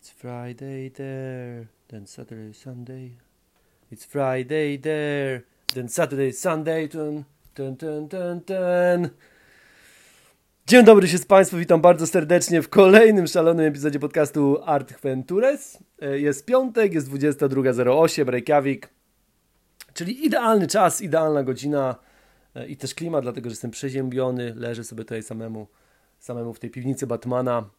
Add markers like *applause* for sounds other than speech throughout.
It's Friday there, then Saturday, Sunday. It's Friday there, then Saturday, Sunday. Dun, dun, dun, dun. Dzień dobry się z Państwem, witam bardzo serdecznie w kolejnym szalonym epizodzie podcastu Art Ventures. E, Jest piątek, jest 22.08, Reykjavik, czyli idealny czas, idealna godzina e, i też klimat, dlatego że jestem przeziębiony, leżę sobie tutaj samemu, samemu w tej piwnicy Batmana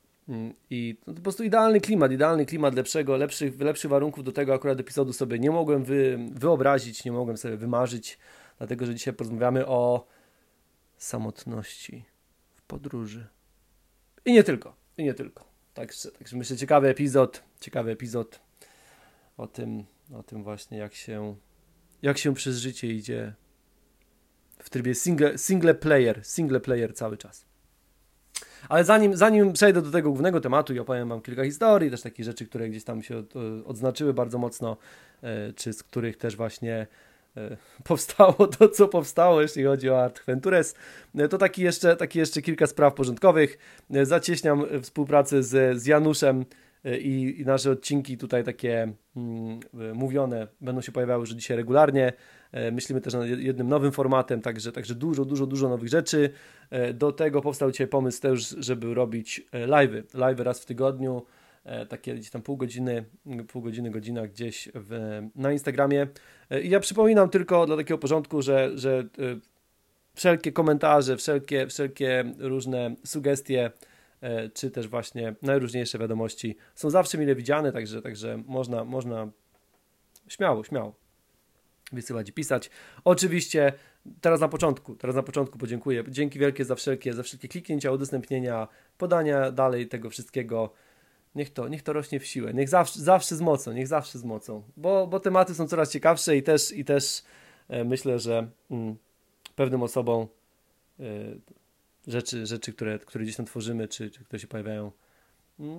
i no, to po prostu idealny klimat, idealny klimat lepszego, lepszych, lepszych warunków do tego akurat epizodu sobie nie mogłem wy, wyobrazić, nie mogłem sobie wymarzyć, dlatego że dzisiaj porozmawiamy o samotności w podróży. I nie tylko, i nie tylko. Także, także myślę, ciekawy epizod, ciekawy epizod o tym, o tym właśnie, jak się, jak się przez życie idzie w trybie single, single player, single player cały czas. Ale zanim, zanim przejdę do tego głównego tematu i opowiem Wam kilka historii, też takich rzeczy, które gdzieś tam się od, odznaczyły bardzo mocno, e, czy z których też właśnie e, *laughs* powstało to, co powstało, jeśli chodzi o Art Ventures, e, to taki jeszcze, taki jeszcze kilka spraw porządkowych. Zacieśniam współpracę z, z Januszem i, i nasze odcinki tutaj takie mm, mówione będą się pojawiały już dzisiaj regularnie. Myślimy też nad jednym nowym formatem, także, także dużo, dużo, dużo nowych rzeczy. Do tego powstał dzisiaj pomysł też, żeby robić live'y. Live'y raz w tygodniu, takie gdzieś tam pół godziny, pół godziny, godzina gdzieś w, na Instagramie. I ja przypominam tylko dla takiego porządku, że, że wszelkie komentarze, wszelkie, wszelkie różne sugestie, czy też właśnie najróżniejsze wiadomości są zawsze mile widziane, także, także można, można śmiało, śmiało wysyłać i pisać. Oczywiście teraz na początku, teraz na początku podziękuję. Dzięki wielkie za wszelkie, za wszelkie kliknięcia, udostępnienia, podania dalej tego wszystkiego. Niech to, niech to rośnie w siłę, niech zawsze, zawsze z mocą, niech zawsze z mocą, bo, bo tematy są coraz ciekawsze i też, i też e, myślę, że mm, pewnym osobom e, rzeczy, rzeczy które, które gdzieś tam tworzymy, czy, czy które się pojawiają,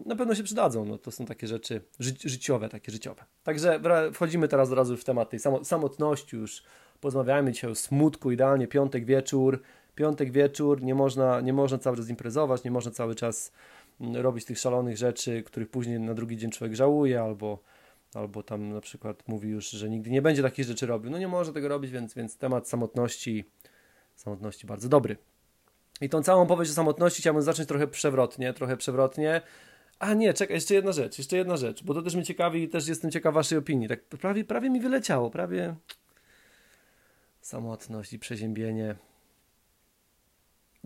na pewno się przydadzą. No, to są takie rzeczy ży życiowe, takie życiowe. Także wchodzimy teraz od razu w temat tej samotności już. Porozmawiajmy dzisiaj o smutku, idealnie piątek wieczór. Piątek wieczór, nie można, nie można cały czas imprezować, nie można cały czas mm, robić tych szalonych rzeczy, których później na drugi dzień człowiek żałuje, albo, albo tam na przykład mówi już, że nigdy nie będzie takich rzeczy robił. No nie można tego robić, więc, więc temat samotności, samotności bardzo dobry. I tą całą powieść o samotności chciałbym zacząć trochę przewrotnie, trochę przewrotnie. A nie, czekaj, jeszcze jedna rzecz, jeszcze jedna rzecz, bo to też mnie ciekawi i też jestem ciekaw waszej opinii. Tak prawie, prawie mi wyleciało, prawie samotność i przeziębienie.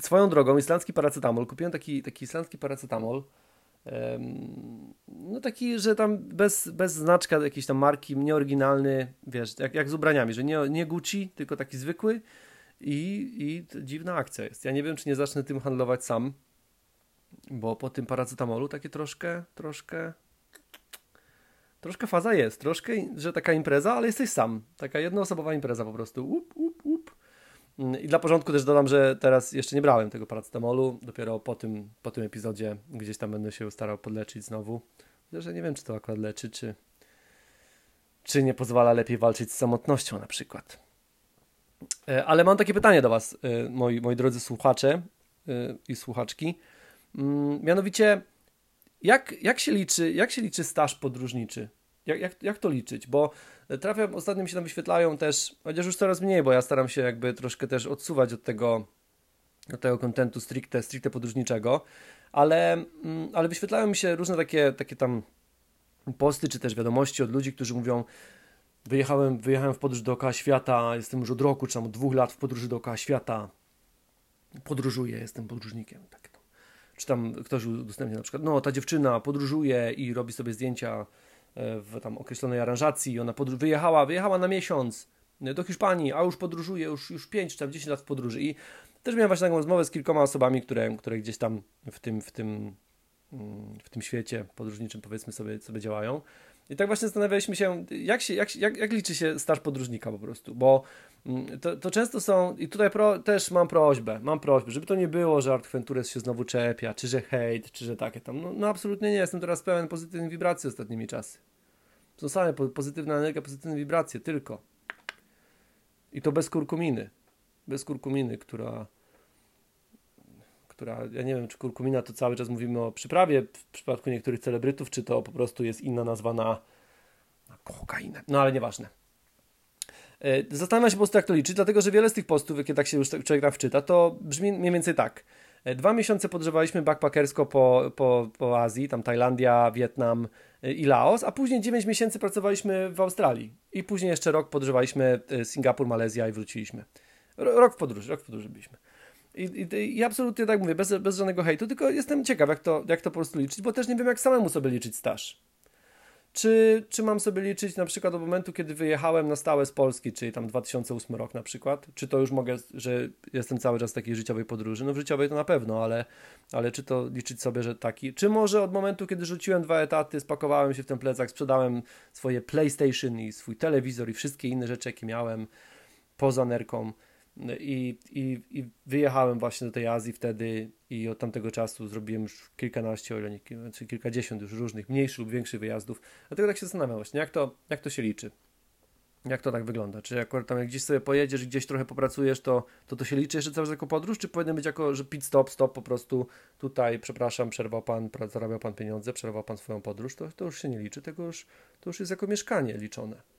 Swoją drogą, islandzki paracetamol, kupiłem taki, taki islandzki paracetamol, no taki, że tam bez, bez znaczka jakiejś tam marki, nieoryginalny, wiesz, jak, jak z ubraniami, że nie, nie Gucci, tylko taki zwykły i, i dziwna akcja jest. Ja nie wiem, czy nie zacznę tym handlować sam, bo po tym paracetamolu takie troszkę, troszkę, troszkę faza jest, troszkę, że taka impreza, ale jesteś sam. Taka jednoosobowa impreza po prostu. Up, up, up. I dla porządku też dodam, że teraz jeszcze nie brałem tego paracetamolu, dopiero po tym, po tym epizodzie gdzieś tam będę się starał podleczyć znowu. Że nie wiem, czy to akurat leczy, czy, czy nie pozwala lepiej walczyć z samotnością na przykład. E, ale mam takie pytanie do Was, e, moi, moi drodzy słuchacze e, i słuchaczki. Mm, mianowicie, jak, jak, się liczy, jak się liczy staż podróżniczy? Jak, jak, jak to liczyć? Bo trafiam, ostatnio mi się tam wyświetlają też, chociaż już coraz mniej, bo ja staram się jakby troszkę też odsuwać od tego, od tego kontentu stricte, stricte podróżniczego, ale, mm, ale wyświetlają mi się różne takie, takie tam posty, czy też wiadomości od ludzi, którzy mówią, wyjechałem, wyjechałem w podróż dookoła świata, jestem już od roku, czy tam od dwóch lat w podróży dookoła świata, podróżuję, jestem podróżnikiem. Tak czy tam ktoś udostępnia na przykład, no ta dziewczyna podróżuje i robi sobie zdjęcia e, w tam określonej aranżacji, ona wyjechała, wyjechała na miesiąc e, do Hiszpanii, a już podróżuje już, już 5 czy tam 10 lat w podróży. I też miałem właśnie taką rozmowę z kilkoma osobami, które, które gdzieś tam w tym, w tym, mm, w tym świecie podróżniczym powiedzmy sobie, sobie działają i tak właśnie zastanawialiśmy się, jak, się, jak, jak, jak liczy się staż podróżnika po prostu, bo mm, to, to często są, i tutaj pro, też mam prośbę, mam prośbę, żeby to nie było, że Art Ventures się znowu czepia, czy że hejt, czy że takie tam, no, no absolutnie nie, jestem teraz pełen pozytywnych wibracji ostatnimi czasy. Są same pozytywna energia, pozytywne wibracje, tylko. I to bez kurkuminy, bez kurkuminy, która która, ja nie wiem, czy kurkumina to cały czas mówimy o przyprawie w przypadku niektórych celebrytów, czy to po prostu jest inna nazwa na, na kokainę. No ale nieważne. E, zastanawiam się po prostu, jak to liczyć, dlatego że wiele z tych postów, jakie tak się już człowiek tam wczyta, to brzmi mniej więcej tak. E, dwa miesiące podróżowaliśmy backpackersko po, po, po Azji, tam Tajlandia, Wietnam e, i Laos, a później 9 miesięcy pracowaliśmy w Australii. I później jeszcze rok podróżowaliśmy Singapur, Malezja i wróciliśmy. Rok w podróży, rok w podróży byliśmy. I, i, I, absolutnie tak mówię, bez, bez żadnego hejtu, tylko jestem ciekaw, jak to, jak to po prostu liczyć, bo też nie wiem, jak samemu sobie liczyć staż. Czy, czy mam sobie liczyć na przykład od momentu, kiedy wyjechałem na stałe z Polski, czyli tam 2008 rok na przykład? Czy to już mogę, że jestem cały czas w takiej życiowej podróży? No w życiowej to na pewno, ale, ale czy to liczyć sobie, że taki? Czy może od momentu, kiedy rzuciłem dwa etaty, spakowałem się w ten plecak, sprzedałem swoje PlayStation i swój telewizor i wszystkie inne rzeczy, jakie miałem poza nerką, i, i, I wyjechałem właśnie do tej Azji wtedy i od tamtego czasu zrobiłem już kilkanaście, o ile nie, znaczy kilkadziesiąt już różnych, mniejszych lub większych wyjazdów. Dlatego tak się zastanawiam właśnie, jak to, jak to się liczy. Jak to tak wygląda? Czy akurat tam jak gdzieś sobie pojedziesz, gdzieś trochę popracujesz, to to, to się liczy jeszcze cały czas jako podróż, czy powinien być jako, że pit stop, stop po prostu tutaj, przepraszam, przerwał pan, zarabiał pan pieniądze, przerwał pan swoją podróż, to, to już się nie liczy, tego już, to już jest jako mieszkanie liczone.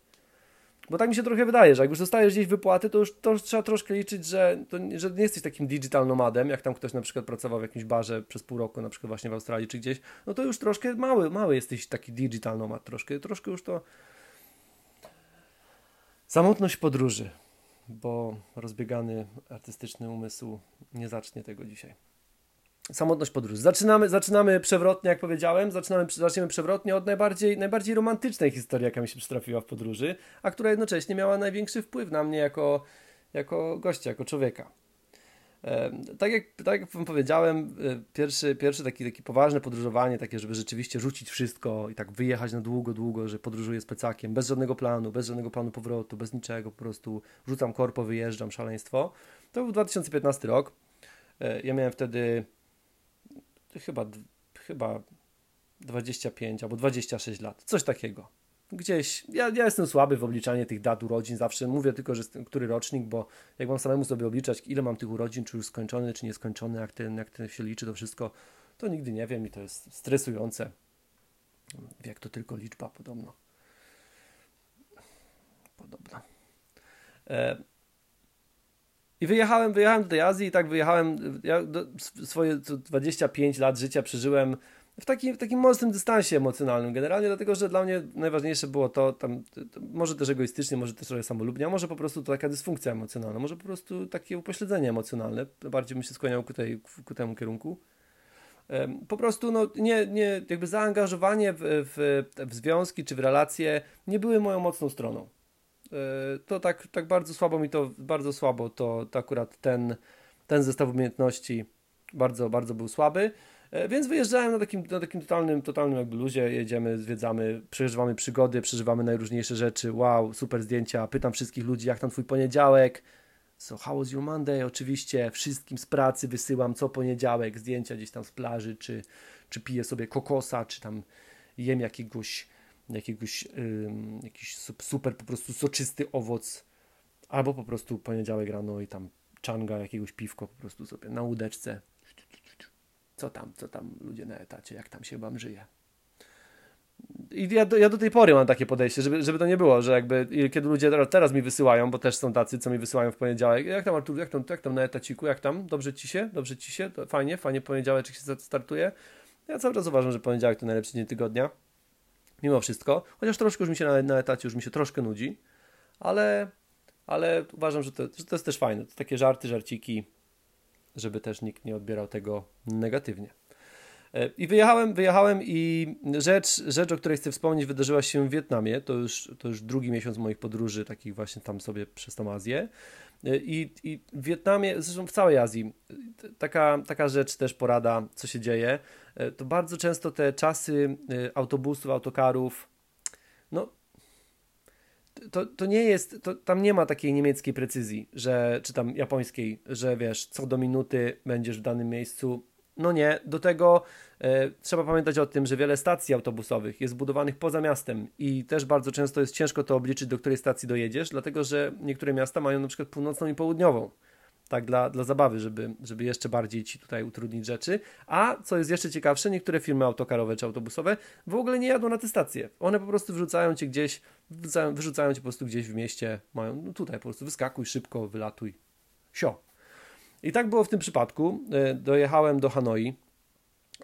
Bo tak mi się trochę wydaje, że jak już dostajesz gdzieś wypłaty, to już, to trzeba troszkę liczyć, że, to, że nie jesteś takim digital nomadem, jak tam ktoś na przykład pracował w jakimś barze przez pół roku, na przykład właśnie w Australii czy gdzieś, no to już troszkę mały, mały jesteś taki digital nomad, troszkę, troszkę już to... Samotność podróży, bo rozbiegany artystyczny umysł nie zacznie tego dzisiaj. Samotność podróży. Zaczynamy, zaczynamy przewrotnie, jak powiedziałem, zaczynamy, przewrotnie od najbardziej, najbardziej romantycznej historii, jaka mi się przytrafiła w podróży, a która jednocześnie miała największy wpływ na mnie jako, jako gościa, jako człowieka. Tak jak, tak jak wam powiedziałem, e, pierwszy, pierwsze takie, takie poważne podróżowanie, takie, żeby rzeczywiście rzucić wszystko i tak wyjechać na długo, długo, że podróżuję z plecakiem, bez żadnego planu, bez żadnego planu powrotu, bez niczego, po prostu rzucam korpo, wyjeżdżam, szaleństwo. To był 2015 rok. E, ja miałem wtedy chyba, chyba 25 albo 26 lat, coś takiego. Gdzieś, ja, ja jestem słaby w obliczaniu tych dat urodzin, zawsze mówię tylko, że który rocznik, bo jak mam samemu sobie obliczać, ile mam tych urodzin, czy już skończony, czy nieskończony, jak ten, jak ten się liczy to wszystko, to nigdy nie wiem i to jest stresujące. Jak to tylko liczba, podobno. Podobno. E, i wyjechałem, wyjechałem do tej Azji i tak wyjechałem, ja swoje 25 lat życia przeżyłem w takim, w takim mocnym dystansie emocjonalnym generalnie, dlatego, że dla mnie najważniejsze było to, tam, może też egoistycznie, może też trochę samolubnie, a może po prostu to taka dysfunkcja emocjonalna, może po prostu takie upośledzenie emocjonalne, bardziej bym się skłaniał ku, tej, ku temu kierunku. Po prostu no, nie, nie, jakby zaangażowanie w, w, w związki czy w relacje nie były moją mocną stroną. E, to tak, tak bardzo słabo mi to, bardzo słabo to, to akurat ten, ten zestaw umiejętności bardzo, bardzo był słaby. E, więc wyjeżdżałem na takim, na takim totalnym, totalnym jakby luzie, jedziemy, zwiedzamy, przeżywamy przygody, przeżywamy najróżniejsze rzeczy, wow, super zdjęcia, pytam wszystkich ludzi, jak tam twój poniedziałek, so how was your Monday, oczywiście wszystkim z pracy wysyłam co poniedziałek zdjęcia gdzieś tam z plaży, czy, czy piję sobie kokosa, czy tam jem jakiegoś jakiegoś jakiś super po prostu soczysty owoc, albo po prostu poniedziałek rano i tam czanga, jakiegoś piwko po prostu sobie na łódeczce. Co tam, co tam ludzie na etacie, jak tam się wam żyje. I ja do, ja do tej pory mam takie podejście, żeby, żeby to nie było, że jakby kiedy ludzie teraz, mi wysyłają, bo też są tacy, co mi wysyłają w poniedziałek, jak tam Artur, jak tam, jak tam na etaciku, jak tam, dobrze ci się, dobrze ci się, fajnie, fajnie poniedziałek się startuje. Ja cały czas uważam, że poniedziałek to najlepszy dzień tygodnia mimo wszystko, chociaż troszkę już mi się na, na etacie już mi się troszkę nudzi, ale, ale uważam, że to, że to jest też fajne. To takie żarty, żarciki, żeby też nikt nie odbierał tego negatywnie. E, I wyjechałem, wyjechałem i rzecz, rzecz, o której chcę wspomnieć, wydarzyła się w Wietnamie. To już, to już drugi miesiąc moich podróży, takich właśnie tam sobie przez tą Azję. E, I, I w Wietnamie, zresztą w całej Azji, taka, taka rzecz też porada, co się dzieje. E, to bardzo często te czasy autobusów, autokarów, no to, to nie jest, to, tam nie ma takiej niemieckiej precyzji, że, czy tam japońskiej, że wiesz, co do minuty będziesz w danym miejscu no nie, do tego e, trzeba pamiętać o tym, że wiele stacji autobusowych jest budowanych poza miastem i też bardzo często jest ciężko to obliczyć, do której stacji dojedziesz, dlatego że niektóre miasta mają na przykład północną i południową. tak dla, dla zabawy, żeby, żeby jeszcze bardziej ci tutaj utrudnić rzeczy. A co jest jeszcze ciekawsze, niektóre firmy autokarowe czy autobusowe w ogóle nie jadą na te stacje. One po prostu wrzucają cię gdzieś, wrzucają, wyrzucają cię po prostu gdzieś w mieście, mają no tutaj po prostu wyskakuj szybko, wylatuj. Sio. I tak było w tym przypadku. E, dojechałem do Hanoi.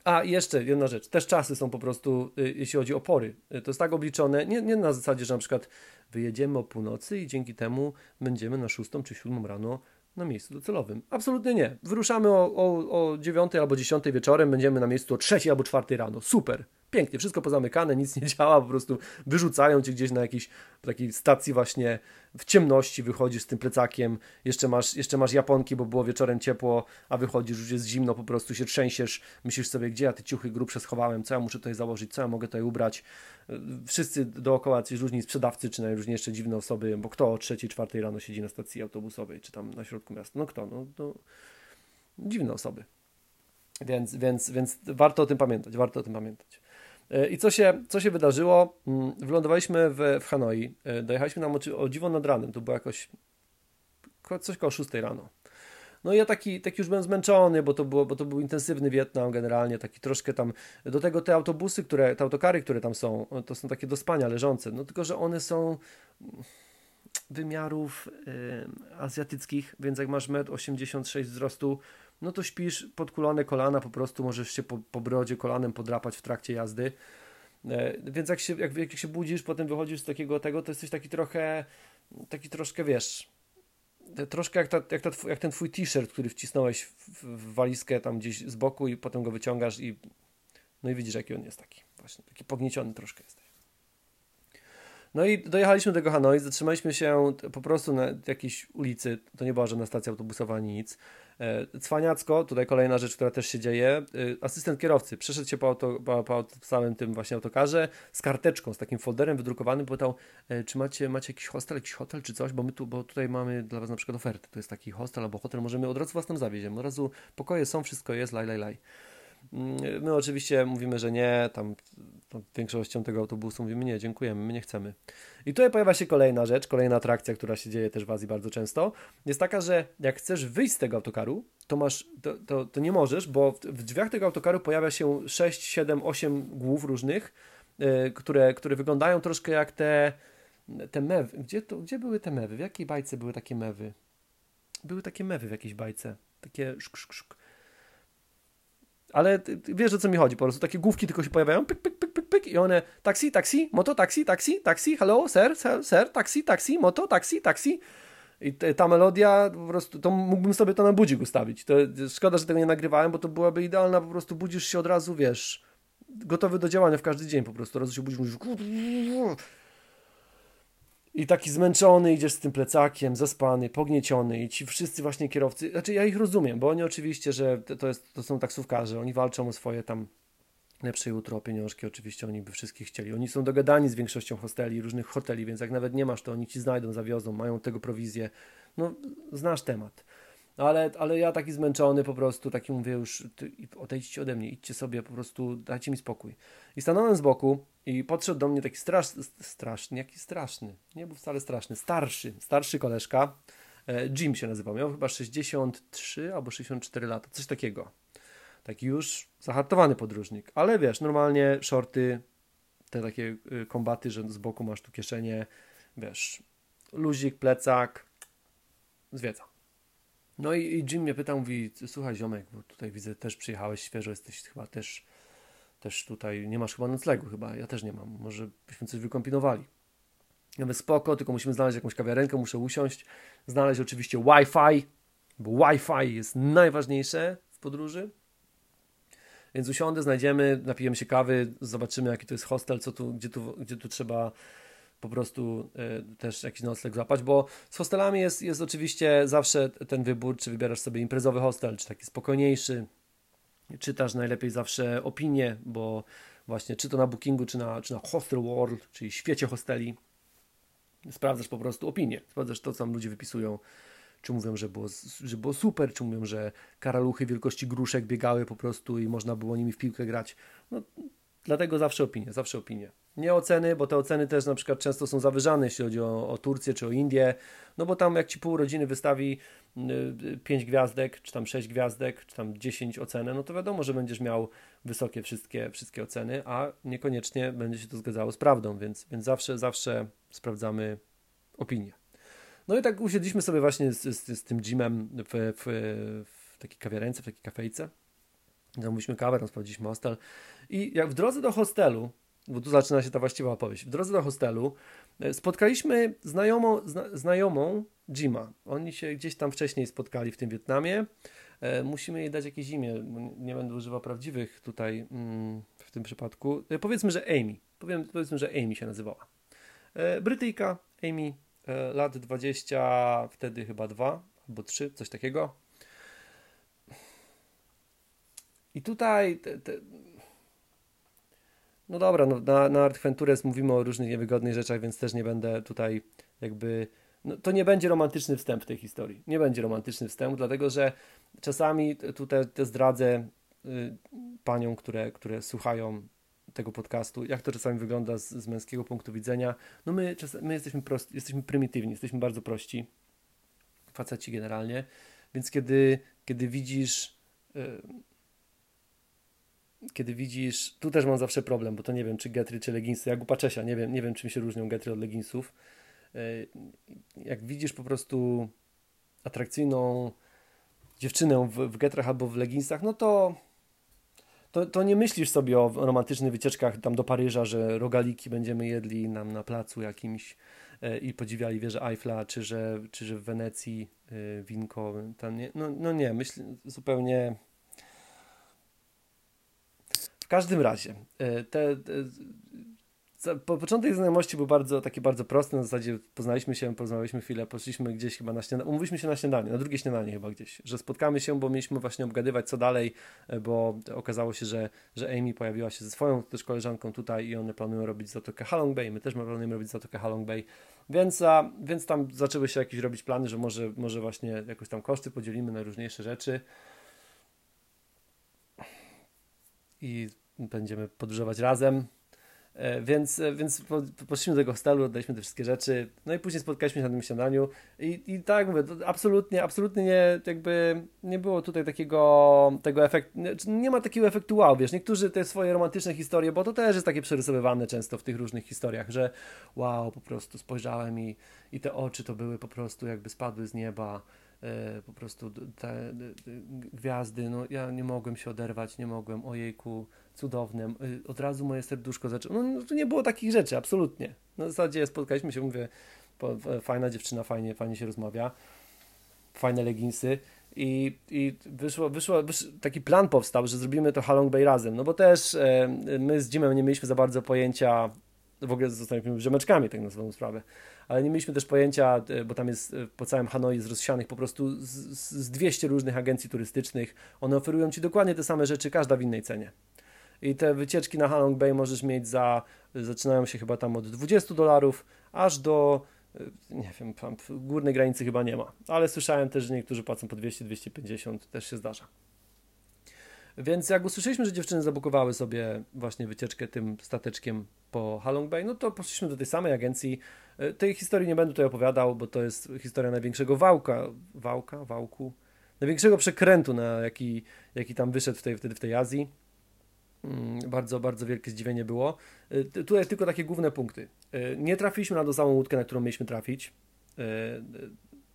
A jeszcze jedna rzecz, też czasy są po prostu, e, jeśli chodzi o pory, e, to jest tak obliczone, nie, nie na zasadzie, że na przykład wyjedziemy o północy i dzięki temu będziemy na 6 czy 7 rano na miejscu docelowym. Absolutnie nie. Wyruszamy o, o, o 9 albo 10 wieczorem, będziemy na miejscu o 3 albo 4 rano. Super pięknie, wszystko pozamykane, nic nie działa, po prostu wyrzucają cię gdzieś na jakiejś takiej stacji właśnie w ciemności, wychodzisz z tym plecakiem, jeszcze masz, jeszcze masz japonki, bo było wieczorem ciepło, a wychodzisz, już jest zimno, po prostu się trzęsiesz, myślisz sobie, gdzie ja te ciuchy grubsze schowałem, co ja muszę tutaj założyć, co ja mogę tutaj ubrać. Wszyscy dookoła, ci różni sprzedawcy, czy najróżniejsze dziwne osoby, bo kto o trzeciej, czwartej rano siedzi na stacji autobusowej, czy tam na środku miasta, no kto, no, no dziwne osoby. Więc, więc, więc warto o tym pamiętać, warto o tym pamiętać. E, I co się, co się wydarzyło? Mm, wylądowaliśmy w, w Hanoi. E, dojechaliśmy nam o, o dziwo nad ranem. To było jakoś coś koło 6 rano. No i ja taki, taki już byłem zmęczony, bo to, było, bo to był intensywny Wietnam generalnie, taki troszkę tam, do tego te autobusy, które, te autokary, które tam są, to są takie do spania leżące, no tylko, że one są wymiarów y, azjatyckich, więc jak masz 1,86 m wzrostu, no to śpisz podkulone kolana, po prostu możesz się po, po brodzie kolanem podrapać w trakcie jazdy. E, więc jak się, jak, jak się budzisz, potem wychodzisz z takiego tego, to jesteś taki trochę, taki troszkę, wiesz, troszkę jak, ta, jak, ta, jak ten twój t-shirt, który wcisnąłeś w, w, walizkę tam gdzieś z boku i potem go wyciągasz i no i widzisz, jaki on jest taki, właśnie, taki pognieciony troszkę jesteś. No i dojechaliśmy do Hanoi, zatrzymaliśmy się po prostu na jakiejś ulicy, to nie była żadna stacja autobusowa nic. E, cwaniacko, tutaj kolejna rzecz, która też się dzieje, e, asystent kierowcy przeszedł się po, auto, po, po całym tym właśnie autokarze z karteczką, z takim folderem wydrukowanym, pytał, e, czy macie, macie jakiś hostel, jakiś hotel, czy coś, bo my tu, bo tutaj mamy dla was na przykład ofertę, to jest taki hostel albo hotel, możemy od razu was tam zawieźć, od razu pokoje są, wszystko jest, laj, laj, laj. Mm, my oczywiście mówimy, że nie, tam większością tego autobusu mówimy nie, dziękujemy, my nie chcemy. I tutaj pojawia się kolejna rzecz, kolejna atrakcja, która się dzieje też w Azji bardzo często. Jest taka, że jak chcesz wyjść z tego autokaru, to masz, to, to, to nie możesz, bo w, w, drzwiach tego autokaru pojawia się 6, 7, 8 głów różnych, yy, które, które wyglądają troszkę jak te, te mewy. Gdzie, to, gdzie były te mewy? W jakiej bajce były takie mewy? Były takie mewy w jakiejś bajce. Takie szk, szk, szk. Ale wiesz o co mi chodzi, po prostu takie główki tylko się pojawiają, pyk, pyk, pyk, pyk, pyk i one, taksi, taksi, moto, taksi, taksi, taksi, hello, sir, sir, sir, taksi, taksi, moto, taksi, taksi. I ta melodia, po prostu, to mógłbym sobie to na budzik ustawić. To szkoda, że tego nie nagrywałem, bo to byłaby idealna, po prostu budzisz się od razu, wiesz, gotowy do działania w każdy dzień po prostu. Od razu się budzisz, mówisz, i taki zmęczony idziesz z tym plecakiem, zaspany, pognieciony i ci wszyscy właśnie kierowcy, znaczy ja ich rozumiem, bo oni oczywiście, że to, jest, to są taksówkarze, oni walczą o swoje tam lepsze jutro, pieniążki, oczywiście oni by wszystkich chcieli. Oni są dogadani z większością hosteli, różnych hoteli, więc jak nawet nie masz, to oni ci znajdą, zawiozą, mają tego prowizję. No, znasz temat. No ale, ale ja taki zmęczony po prostu, taki mówię już, odejdźcie ode mnie, idźcie sobie, po prostu dajcie mi spokój. I stanąłem z boku i podszedł do mnie taki strasz, straszny, jaki straszny, nie był wcale straszny, starszy, starszy koleżka, e, Jim się nazywał, miał chyba 63 albo 64 lata, coś takiego. Taki już zahartowany podróżnik, ale wiesz, normalnie shorty, te takie y, kombaty, że z boku masz tu kieszenie, wiesz, luzik, plecak, zwiedza. No i, i Jim mnie pytał, mówi, słuchaj ziomek, bo tutaj widzę, też przyjechałeś świeżo, jesteś chyba też, też tutaj, nie masz chyba noclegu chyba, ja też nie mam, może byśmy coś wykombinowali. Ja mówię, spoko, tylko musimy znaleźć jakąś kawiarenkę, muszę usiąść, znaleźć oczywiście Wi-Fi, bo Wi-Fi jest najważniejsze w podróży. Więc usiądę, znajdziemy, napijemy się kawy, zobaczymy jaki to jest hostel, co tu, gdzie, tu, gdzie tu trzeba po prostu y, też jakiś nocleg złapać, bo z hostelami jest, jest oczywiście zawsze ten wybór, czy wybierasz sobie imprezowy hostel, czy taki spokojniejszy, czytasz najlepiej zawsze opinie, bo właśnie czy to na Bookingu, czy na, czy na Hostel World, czyli świecie hosteli, sprawdzasz po prostu opinie, sprawdzasz to, co tam ludzie wypisują, czy mówią, że było, że było super, czy mówią, że karaluchy wielkości gruszek biegały po prostu i można było nimi w piłkę grać. No, dlatego zawsze opinie, zawsze opinie. Nie oceny, bo te oceny też na przykład często są zawyżane, jeśli chodzi o, o Turcję czy o Indię, no bo tam jak ci pół rodziny wystawi 5 gwiazdek, czy tam 6 gwiazdek, czy tam 10 ocenę, no to wiadomo, że będziesz miał wysokie wszystkie, wszystkie oceny, a niekoniecznie będzie się to zgadzało z prawdą, więc, więc zawsze, zawsze sprawdzamy opinię. No i tak usiedliśmy sobie właśnie z, z, z tym Jimem w, w, w takiej kawiarence, w takiej kafejce. Zamówiliśmy kawę, tam sprawdziliśmy hostel. I jak w drodze do hostelu, bo tu zaczyna się ta właściwa opowieść, w drodze do hostelu e, spotkaliśmy znajomą, zna, znajomą Jima. Oni się gdzieś tam wcześniej spotkali w tym Wietnamie. E, musimy jej dać jakieś imię, nie będę używał prawdziwych tutaj mm, w tym przypadku. E, powiedzmy, że Amy. Powiem, powiedzmy, że Amy się nazywała. E, Brytyjka, Amy, e, lat 20, wtedy chyba 2 albo 3, coś takiego. I tutaj te, te... no dobra, no, na, na Art Ventures mówimy o różnych niewygodnych rzeczach, więc też nie będę tutaj jakby no, to nie będzie romantyczny wstęp tej historii. Nie będzie romantyczny wstęp, dlatego że czasami tutaj te zdradzę y, paniom, które, które słuchają tego podcastu, jak to czasami wygląda z, z męskiego punktu widzenia. No my, czas, my jesteśmy, prost, jesteśmy prymitywni, jesteśmy bardzo prości, faceci generalnie, więc kiedy, kiedy widzisz y, kiedy widzisz, tu też mam zawsze problem, bo to nie wiem, czy getry, czy leginsy, jak u Paczesia, nie wiem, nie wiem czym się różnią getry od leginsów, E, jak widzisz po prostu atrakcyjną dziewczynę w, w getrach albo w leginsach, no to, to, to nie myślisz sobie o romantycznych wycieczkach tam do Paryża, że rogaliki będziemy jedli nam na placu jakimś e, i podziwiali wieżę Eiffla, czy że, czy że w Wenecji e, winko. Tam nie, no, no nie, myślę zupełnie. Każdym razie, te, te po początek znajomości był bardzo taki bardzo prosty, na zasadzie poznaliśmy się, porozmawialiśmy chwilę, poszliśmy gdzieś chyba na śniadanie, umówiliśmy się na śniadanie, na drugie śniadanie chyba gdzieś, że spotkamy się, bo mieliśmy właśnie obgadywać co dalej, e, bo okazało się, że, że Amy pojawiła się ze swoją też koleżanką tutaj i one planują robić Zatokę Halong Bay, my też planujemy robić Zatokę Halong Bay, więc, a, więc tam zaczęły się jakieś robić plany, że może, może właśnie jakoś tam koszty podzielimy na różniejsze rzeczy. I będziemy podróżować razem, E, więc, e, więc poszliśmy do tego hostelu, oddaliśmy te wszystkie rzeczy, no i później spotkaliśmy się na tym śniadaniu i, i tak mówię, absolutnie, absolutnie nie, jakby nie było tutaj takiego tego efektu, nie, nie, ma takiego efektu wow, wiesz, niektórzy te swoje romantyczne historie, bo to też jest takie przerysowywane często w tych różnych historiach, że wow, po prostu spojrzałem i, i te oczy to były po prostu jakby spadły z nieba, e, po prostu te gwiazdy, no ja nie mogłem się oderwać, nie mogłem, ojejku, cudownym. Y, od razu moje serduszko zaczęło. No, no to nie było takich rzeczy, absolutnie. Na zasadzie spotkaliśmy się, mówię, fajna dziewczyna, fajnie, fajnie się rozmawia, fajne leginsy. I, i wyszło, wyszło, wyszło, taki plan powstał, że zrobimy to Halong Bay razem, no bo też e, my z Jimem nie mieliśmy za bardzo pojęcia, w ogóle zostaliśmy rzemeczkami, tak na swoją sprawę, ale nie mieliśmy też pojęcia, e, bo tam jest e, po całym Hanoi z rozsianych po prostu z, z 200 różnych agencji turystycznych, one oferują Ci dokładnie te same rzeczy, każda w innej cenie. I te wycieczki na Halong Bay możesz mieć za, zaczynają się chyba tam od 20 dolarów, aż do, y, nie wiem, tam górnej granicy chyba nie ma. Ale słyszałem też, że niektórzy płacą po 200-250, też się zdarza. Więc jak usłyszeliśmy, że dziewczyny zabukowały sobie właśnie wycieczkę tym stateczkiem po Halong Bay, no to poszliśmy do tej samej agencji. Y, tej historii nie będę tutaj opowiadał, bo to jest historia największego wałka, wałka, wałku, największego przekrętu, na jaki, jaki tam wyszedł w tej, wtedy w tej Azji bardzo, bardzo wielkie zdziwienie było. Y, tutaj tylko takie główne punkty. Y, nie trafiliśmy na tą samą łódkę, na którą mieliśmy trafić. Y,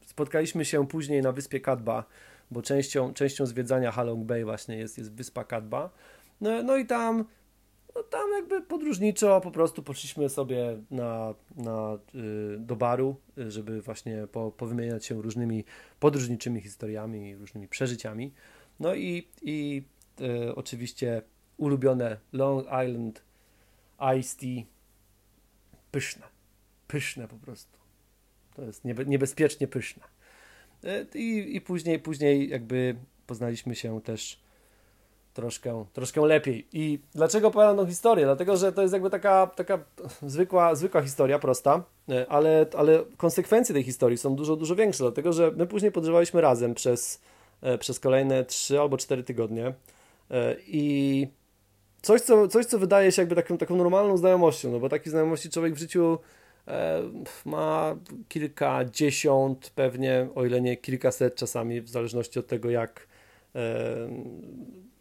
spotkaliśmy się później na wyspie Kadba, bo częścią, częścią zwiedzania Halong Bay właśnie jest, jest wyspa Kadba. No, no i tam, no tam jakby podróżniczo po prostu poszliśmy sobie na, na, do baru, żeby właśnie po, powymieniać się różnymi podróżniczymi historiami, różnymi przeżyciami. No i, i oczywiście ulubione Long Island Iced Tea. Pyszne. Pyszne po prostu. To jest niebe, niebezpiecznie pyszne. E, I, I później, później jakby poznaliśmy się też troszkę, troszkę lepiej. I dlaczego opowiadam tą historię? Dlatego, że to jest jakby taka, taka zwykła, zwykła historia, prosta, e, ale, ale konsekwencje tej historii są dużo, dużo większe, dlatego, że my później podróżowaliśmy razem przez, e, przez kolejne 3 albo 4 tygodnie i coś, co, coś, co wydaje się jakby taką, taką normalną znajomością, no bo takiej znajomości człowiek w życiu e, ma kilkadziesiąt pewnie, o ile nie kilkaset czasami, w zależności od tego, jak, e,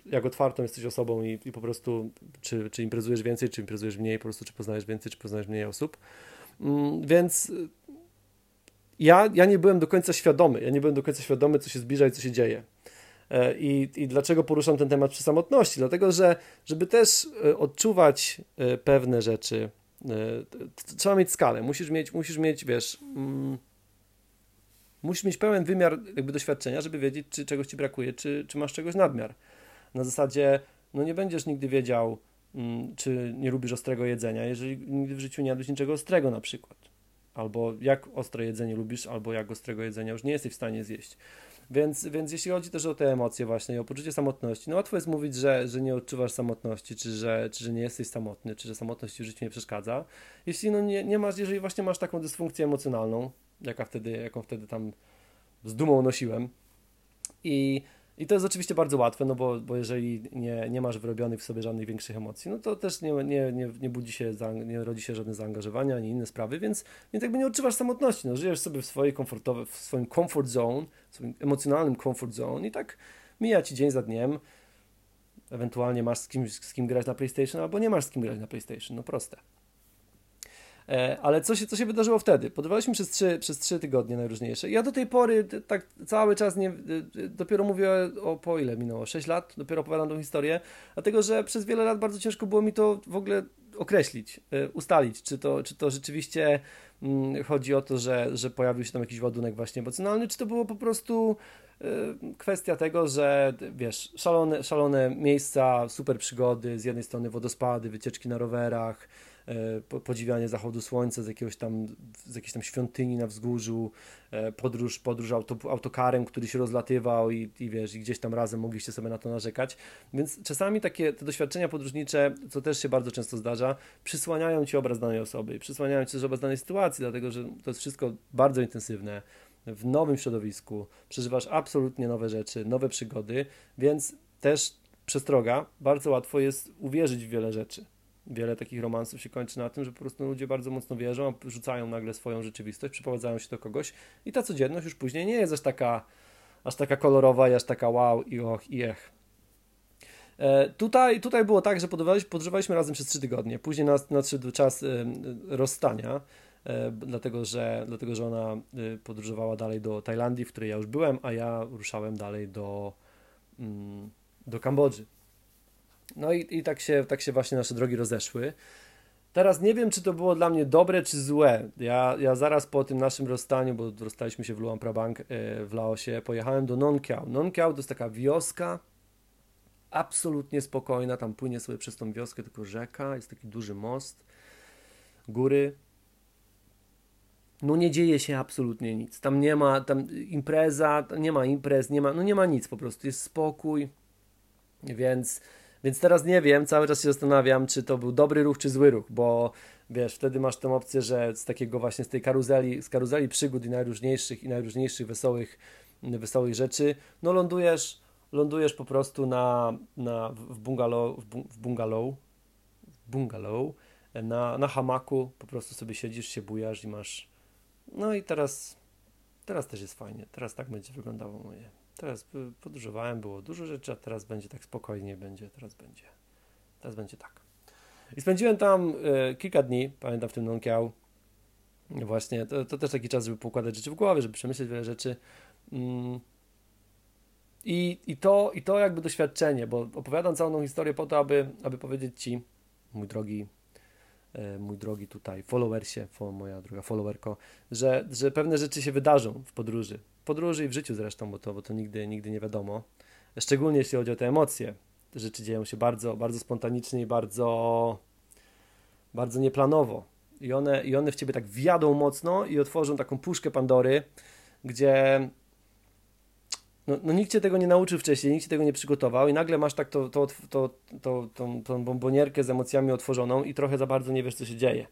jak otwartą jesteś osobą i, i po prostu czy, czy imprezujesz więcej, czy imprezujesz mniej, po prostu czy poznajesz więcej, czy poznajesz mniej osób. Mm, więc ja, ja nie byłem do końca świadomy, ja nie byłem do końca świadomy, co się zbliża i co się dzieje. E, I, I dlaczego poruszam ten temat przy samotności? Dlatego, że żeby też e, odczuwać e, pewne rzeczy, trzeba mieć skalę. Musisz mieć, musisz mieć wiesz, mm, musisz mieć pełen wymiar jakby doświadczenia, żeby wiedzieć, czy czegoś ci brakuje, czy, czy masz czegoś nadmiar. Na zasadzie, no nie będziesz nigdy wiedział, mm, czy nie lubisz ostrego jedzenia, jeżeli nigdy w życiu nie jadłeś niczego ostrego na przykład. Albo jak ostre jedzenie lubisz, albo jak ostrego jedzenia już nie jesteś w stanie zjeść. Więc, więc jeśli chodzi też o te emocje właśnie i o poczucie samotności, no łatwo jest mówić, że, że nie odczuwasz samotności, czy że, czy że nie jesteś samotny, czy że samotność w życiu nie przeszkadza. Jeśli no nie, nie masz, jeżeli właśnie masz taką dysfunkcję emocjonalną, jaka wtedy, jaką wtedy tam z dumą nosiłem i i to jest oczywiście bardzo łatwe, no bo, bo jeżeli nie, nie masz wyrobionych w sobie żadnych większych emocji, no to też nie, nie, nie, nie budzi się, nie rodzi się żadne zaangażowania ani inne sprawy, więc, więc jakby nie odczuwasz samotności. No, żyjesz sobie w swojej komfortowej, w swoim comfort zone, w swoim emocjonalnym comfort zone i tak mija ci dzień za dniem. Ewentualnie masz z kimś, z kim grać na PlayStation, albo nie masz z kim grać na PlayStation. No proste. E, ale co się, co się wydarzyło wtedy? Podawaliśmy przez trzy, przez trzy tygodnie najróżniejsze. Ja do tej pory tak cały czas nie, dopiero mówię o po ile minęło? 6 lat? Dopiero opowiadam tą historię, dlatego że przez wiele lat bardzo ciężko było mi to w ogóle określić, e, ustalić, czy to, czy to rzeczywiście mm, chodzi o to, że, że pojawił się tam jakiś ładunek właśnie emocjonalny, czy to było po prostu e, kwestia tego, że wiesz, szalone, szalone miejsca, super przygody, z jednej strony wodospady, wycieczki na rowerach, podziwianie zachodu słońca z jakiegoś tam, z jakiejś tam świątyni na wzgórzu, e, podróż, podróż auto, autokarem, który się rozlatywał i, i wiesz, i gdzieś tam razem mogliście sobie na to narzekać. Więc czasami takie te doświadczenia podróżnicze, co też się bardzo często zdarza, przysłaniają ci obraz danej osoby, przysłaniają ci też obraz danej sytuacji, dlatego że to jest wszystko bardzo intensywne w nowym środowisku, przeżywasz absolutnie nowe rzeczy, nowe przygody, więc też przestroga, bardzo łatwo jest uwierzyć w wiele rzeczy wiele takich romansów się kończy na tym, że po prostu ludzie bardzo mocno wierzą, rzucają nagle swoją rzeczywistość, przyprowadzają się do kogoś i ta codzienność już później nie jest aż taka, aż taka kolorowa i aż taka wow i och i ech. E, tutaj, tutaj było tak, że podróżowaliśmy razem przez trzy tygodnie. Później nadszedł czas e, rozstania, e, dlatego że, dlatego że ona podróżowała dalej do Tajlandii, w której ja już byłem, a ja ruszałem dalej do, mm, do Kambodży. No i, i tak, się, tak się właśnie nasze drogi rozeszły. Teraz nie wiem, czy to było dla mnie dobre, czy złe. Ja, ja zaraz po tym naszym rozstaniu, bo rozstaliśmy się w Luang Prabang e, w Laosie, pojechałem do Nong Kiao. Nong Kiao to jest taka wioska, absolutnie spokojna, tam płynie sobie przez tą wioskę tylko rzeka, jest taki duży most, góry. No nie dzieje się absolutnie nic. Tam nie ma, tam impreza, nie ma imprez, nie ma, no nie ma nic po prostu, jest spokój, więc więc teraz nie wiem, cały czas się zastanawiam, czy to był dobry ruch, czy zły ruch, bo wiesz, wtedy masz tę opcję, że z takiego właśnie z tej karuzeli, z karuzeli przygód i najróżniejszych i najróżniejszych wesołych, wesołych rzeczy, no lądujesz, lądujesz po prostu na, na, w bungalow, w bungalow, bungalow na, na hamaku, po prostu sobie siedzisz, się bujasz i masz, no i teraz, teraz też jest fajnie, teraz tak będzie wyglądało moje Teraz podróżowałem, było dużo rzeczy, a teraz będzie tak spokojnie, będzie, teraz będzie, teraz będzie tak. I spędziłem tam e, kilka dni, pamiętam w tym Nonkiał. Właśnie, to, to, też taki czas, żeby poukładać rzeczy w głowie, żeby przemyśleć wiele rzeczy. Mm. I, i, to, I to jakby doświadczenie, bo opowiadam całą tą historię po to, aby, aby powiedzieć Ci, mój drogi E, mój drogi tutaj followersie, moja droga followerko, że, że pewne rzeczy się wydarzą w podróży. Podróży i w życiu zresztą, bo to, bo to nigdy, nigdy nie wiadomo. Szczególnie jeśli chodzi o te emocje. Te rzeczy dzieją się bardzo, bardzo spontanicznie i bardzo, bardzo nieplanowo. I one, I one w ciebie tak wjadą mocno i otworzą taką puszkę Pandory, gdzie no, no nikt cię tego nie nauczył wcześniej, nikt cię tego nie przygotował i nagle masz tak to, to, to, to, tą, tą bombonierkę z emocjami otworzoną i trochę za bardzo nie wiesz, co się dzieje.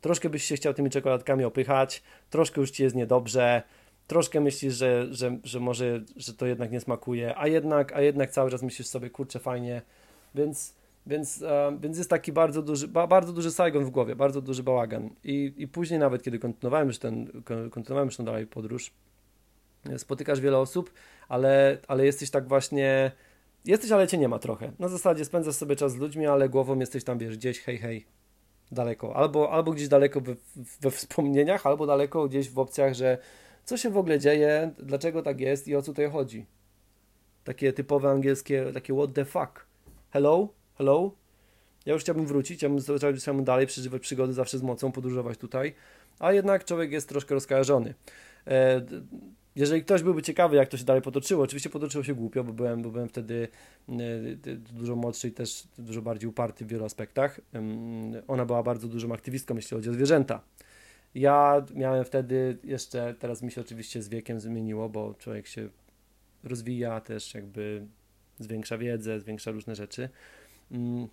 Troszkę byś się chciał tymi czekoladkami opychać, troszkę już ci jest niedobrze, troszkę myślisz, że, że, że może, że to jednak nie smakuje, a jednak, a jednak cały czas myślisz sobie, kurczę, fajnie, więc Więc, e, więc jest taki bardzo duży, ba, bardzo duży Saigon w głowie, bardzo duży bałagan. I, I później nawet, kiedy kontynuowałem już, ten, kontynuowałem już tą dalej podróż, spotykasz wiele osób, ale, ale jesteś tak właśnie, jesteś, ale cię nie ma trochę. Na zasadzie spędzasz sobie czas z ludźmi, ale głową jesteś tam, wiesz, gdzieś hej, hej, daleko. Albo, albo gdzieś daleko we, we wspomnieniach, albo daleko gdzieś w opcjach, że co się w ogóle dzieje, dlaczego tak jest i o co tutaj chodzi. Takie typowe angielskie, takie what the fuck. Hello? Hello? Ja już chciałbym wrócić, chciałbym, chciałbym dalej przeżywać przygody zawsze z mocą, podróżować tutaj, a jednak człowiek jest troszkę rozkojarzony. E, jeżeli ktoś byłby ciekawy, jak to się dalej potoczyło, oczywiście potoczyło się głupio, bo byłem, bo byłem wtedy e, dużo młodszy i też dużo bardziej uparty w wielu aspektach. Ona była bardzo dużą aktywistką, jeśli chodzi o zwierzęta. Ja miałem wtedy jeszcze, teraz mi się oczywiście z wiekiem zmieniło, bo człowiek się rozwija, też jakby zwiększa wiedzę, zwiększa różne rzeczy. Mm.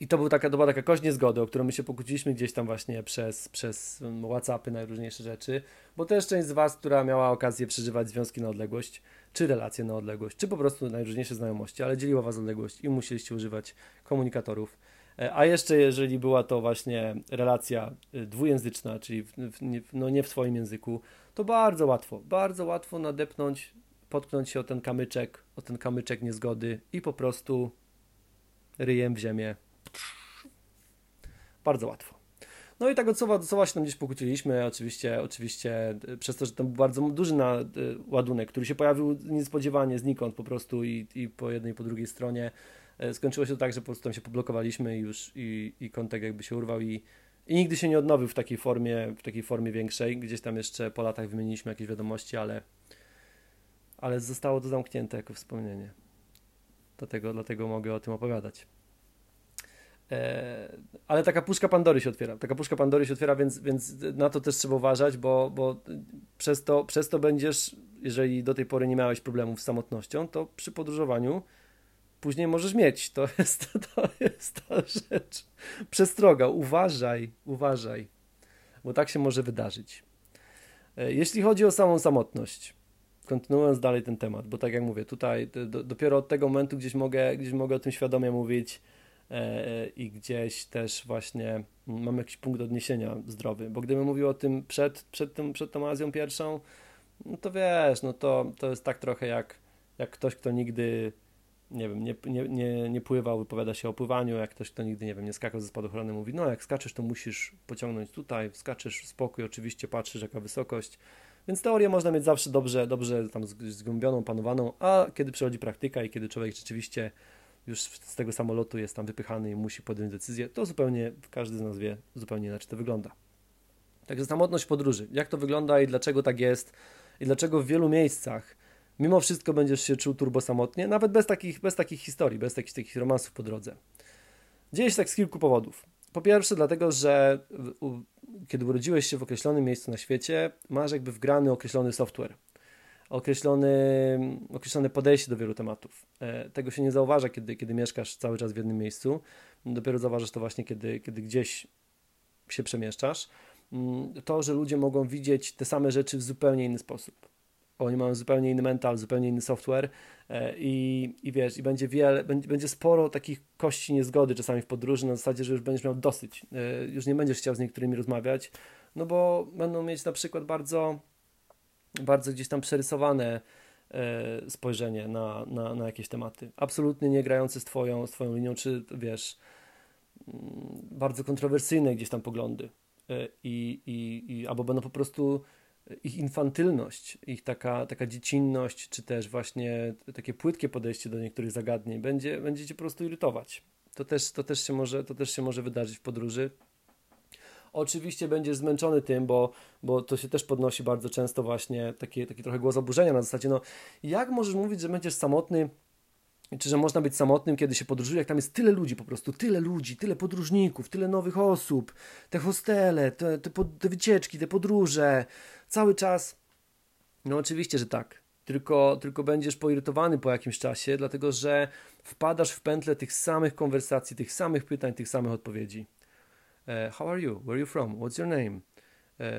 I to, był taka, to była taka kość niezgody, o którą my się pokłóciliśmy gdzieś tam właśnie przez, przez Whatsappy, najróżniejsze rzeczy, bo też część z Was, która miała okazję przeżywać związki na odległość, czy relacje na odległość, czy po prostu najróżniejsze znajomości, ale dzieliła Was odległość i musieliście używać komunikatorów. E, a jeszcze jeżeli była to właśnie relacja e, dwujęzyczna, czyli w, w, no nie w swoim języku, to bardzo łatwo, bardzo łatwo nadepnąć, potknąć się o ten kamyczek, o ten kamyczek niezgody i po prostu ryjem w ziemię. Bardzo łatwo. No i tak od słowa do słowa się tam gdzieś pokłóciliśmy, oczywiście, oczywiście e, przez to, że tam był bardzo duży ładunek, który się pojawił niespodziewanie, znikąd po prostu i, i po jednej i po drugiej stronie. Skończyło się to tak, że po prostu tam się poblokowaliśmy i już i, i kontakt jakby się urwał i i nigdy się nie odnowił w takiej formie, w takiej formie większej. Gdzieś tam jeszcze po latach wymieniliśmy jakieś wiadomości, ale, ale zostało to zamknięte jako wspomnienie. Dlatego, dlatego mogę o tym opowiadać. E, ale taka puszka Pandory się otwiera. Taka puszka Pandory się otwiera, więc, więc na to też trzeba uważać, bo, bo przez, to, przez to będziesz, jeżeli do tej pory nie miałeś problemów z samotnością, to przy podróżowaniu później możesz mieć. To *laughs* jest, to jest ta rzecz. Przestroga, uważaj, uważaj, bo tak się może wydarzyć. E, jeśli chodzi o samą samotność, kontynuując dalej ten temat, bo tak jak mówię, tutaj do, dopiero od tego momentu gdzieś mogę, gdzieś mogę o tym świadomie mówić e, e, i gdzieś też właśnie mam jakiś punkt odniesienia zdrowy, bo gdybym mówił o tym przed, przed, tym, przed tą Azją pierwszą, no to wiesz, no to, to jest tak trochę jak, jak ktoś, kto nigdy nie wiem, nie, nie, nie, nie pływał, wypowiada się o pływaniu, jak ktoś, kto nigdy, nie wiem, nie skakał ze spadochrony, mówi, no jak skaczesz, to musisz pociągnąć tutaj, skaczesz spokój, oczywiście patrzysz, jaka wysokość, więc teorię można mieć zawsze dobrze, dobrze tam zgłębioną, panowaną, a kiedy przychodzi praktyka i kiedy człowiek rzeczywiście już z tego samolotu jest tam wypychany i musi podjąć decyzję, to zupełnie, każdy z nas wie, zupełnie inaczej to wygląda. Także samotność podróży, jak to wygląda i dlaczego tak jest i dlaczego w wielu miejscach mimo wszystko będziesz się czuł turbo samotnie, nawet bez takich, bez takich historii, bez takich, takich romansów po drodze. Dzieje się tak z kilku powodów. Po pierwsze, dlatego, że u, kiedy urodziłeś się w określonym miejscu na świecie, masz jakby wgrany określony software, określony, określone podejście do wielu tematów. E, tego się nie zauważa, kiedy, kiedy mieszkasz cały czas w jednym miejscu. Dopiero zauważasz to właśnie, kiedy, kiedy gdzieś się przemieszczasz. Mm, to, że ludzie mogą widzieć te same rzeczy w zupełnie inny sposób oni mają zupełnie inny mental, zupełnie inny software e, i, i wiesz, i będzie wiele, będzie, będzie sporo takich kości niezgody czasami w podróży na zasadzie, że już będziesz miał dosyć, e, już nie będziesz chciał z niektórymi rozmawiać, no bo będą mieć na przykład bardzo, bardzo gdzieś tam przerysowane e, spojrzenie na, na, na jakieś tematy, absolutnie nie grające z twoją, z twoją linią, czy wiesz, mm, bardzo kontrowersyjne gdzieś tam poglądy i, i, i albo będą po prostu ich infantylność, ich taka, taka dziecinność, czy też właśnie takie płytkie podejście do niektórych zagadnień będzie, będzie cię po prostu irytować. To też, to, też się może, to też się może wydarzyć w podróży. Oczywiście będziesz zmęczony tym, bo, bo to się też podnosi bardzo często właśnie taki, taki trochę głos oburzenia na zasadzie, no jak możesz mówić, że będziesz samotny czy że można być samotnym, kiedy się podróżuje, jak tam jest tyle ludzi po prostu, tyle ludzi, tyle podróżników, tyle nowych osób, te hostele, te, te, te wycieczki, te podróże, cały czas. No oczywiście, że tak. Tylko, tylko będziesz poirytowany po jakimś czasie, dlatego że wpadasz w pętlę tych samych konwersacji, tych samych pytań, tych samych odpowiedzi. E, how are you? Where are you from? What's your name? E,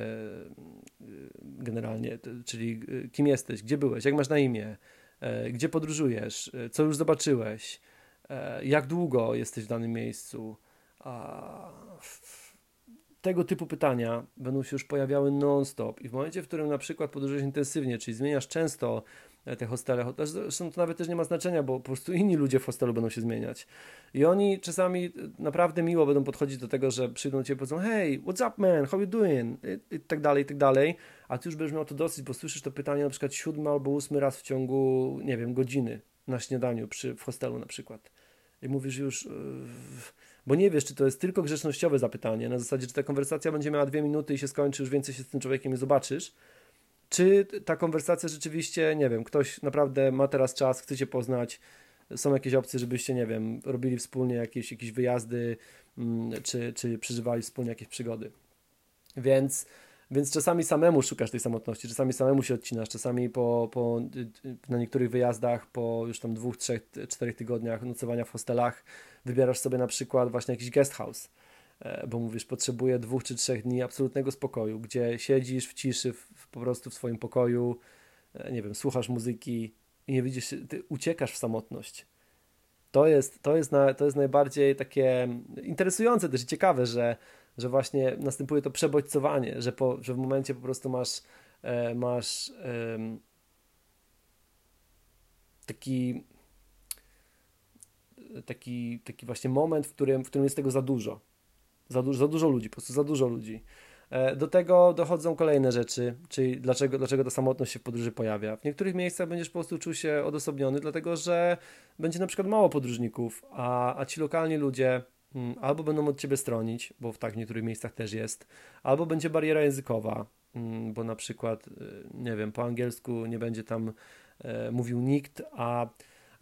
generalnie, czyli e, kim jesteś, gdzie byłeś, jak masz na imię, gdzie podróżujesz, co już zobaczyłeś, e, jak długo jesteś w danym miejscu. Tego typu pytania będą się już pojawiały non-stop. I w momencie, w którym na przykład podróżujesz intensywnie, czyli zmieniasz często e, te hostele, zresztą to nawet też nie ma znaczenia, bo po prostu inni ludzie w hostelu będą się zmieniać. I oni czasami naprawdę miło będą podchodzić do tego, że przyjdą do ciebie i powiedzą hey, what's up man, how you doing? I, i tak dalej, i tak dalej. A ty już będziesz miał to dosyć, bo słyszysz to pytanie na przykład siódmy albo ósmy raz w ciągu, nie wiem, godziny na śniadaniu przy, w hostelu na przykład. I mówisz już, yy, bo nie wiesz, czy to jest tylko grzecznościowe zapytanie, na zasadzie, czy ta konwersacja będzie miała dwie minuty i się skończy, już więcej się z tym człowiekiem nie zobaczysz, czy ta konwersacja rzeczywiście, nie wiem, ktoś naprawdę ma teraz czas, chce cię poznać, są jakieś opcje, żebyście, nie wiem, robili wspólnie jakieś, jakieś wyjazdy, mm, czy, czy przeżywali wspólnie jakieś przygody. Więc więc czasami samemu szukasz tej samotności, czasami samemu się odcinasz, czasami po, po, na niektórych wyjazdach po już tam dwóch, trzech, czterech tygodniach nocowania w hostelach wybierasz sobie na przykład właśnie jakiś guest house, bo mówisz, potrzebuję dwóch czy trzech dni absolutnego spokoju, gdzie siedzisz w ciszy, w, po prostu w swoim pokoju, e, nie wiem, słuchasz muzyki i nie widzisz, ty uciekasz w samotność. To jest, to jest, na, to jest najbardziej takie interesujące też ciekawe, że że właśnie następuje to przebodźcowanie, że, po, że w momencie po prostu masz, e, masz e, taki, taki, taki właśnie moment, w którym, w którym jest tego za dużo. Za, du za dużo ludzi, po prostu za dużo ludzi. E, do tego dochodzą kolejne rzeczy, czyli dlaczego, dlaczego ta samotność się w podróży pojawia. W niektórych miejscach będziesz po prostu czuł się odosobniony, dlatego że będzie na przykład mało podróżników, a, a ci lokalni ludzie Mm, albo będą od ciebie stronić, bo w tak niektórych miejscach też jest, albo będzie bariera językowa, mm, bo na przykład, y, nie wiem, po angielsku nie będzie tam e, mówił nikt, a,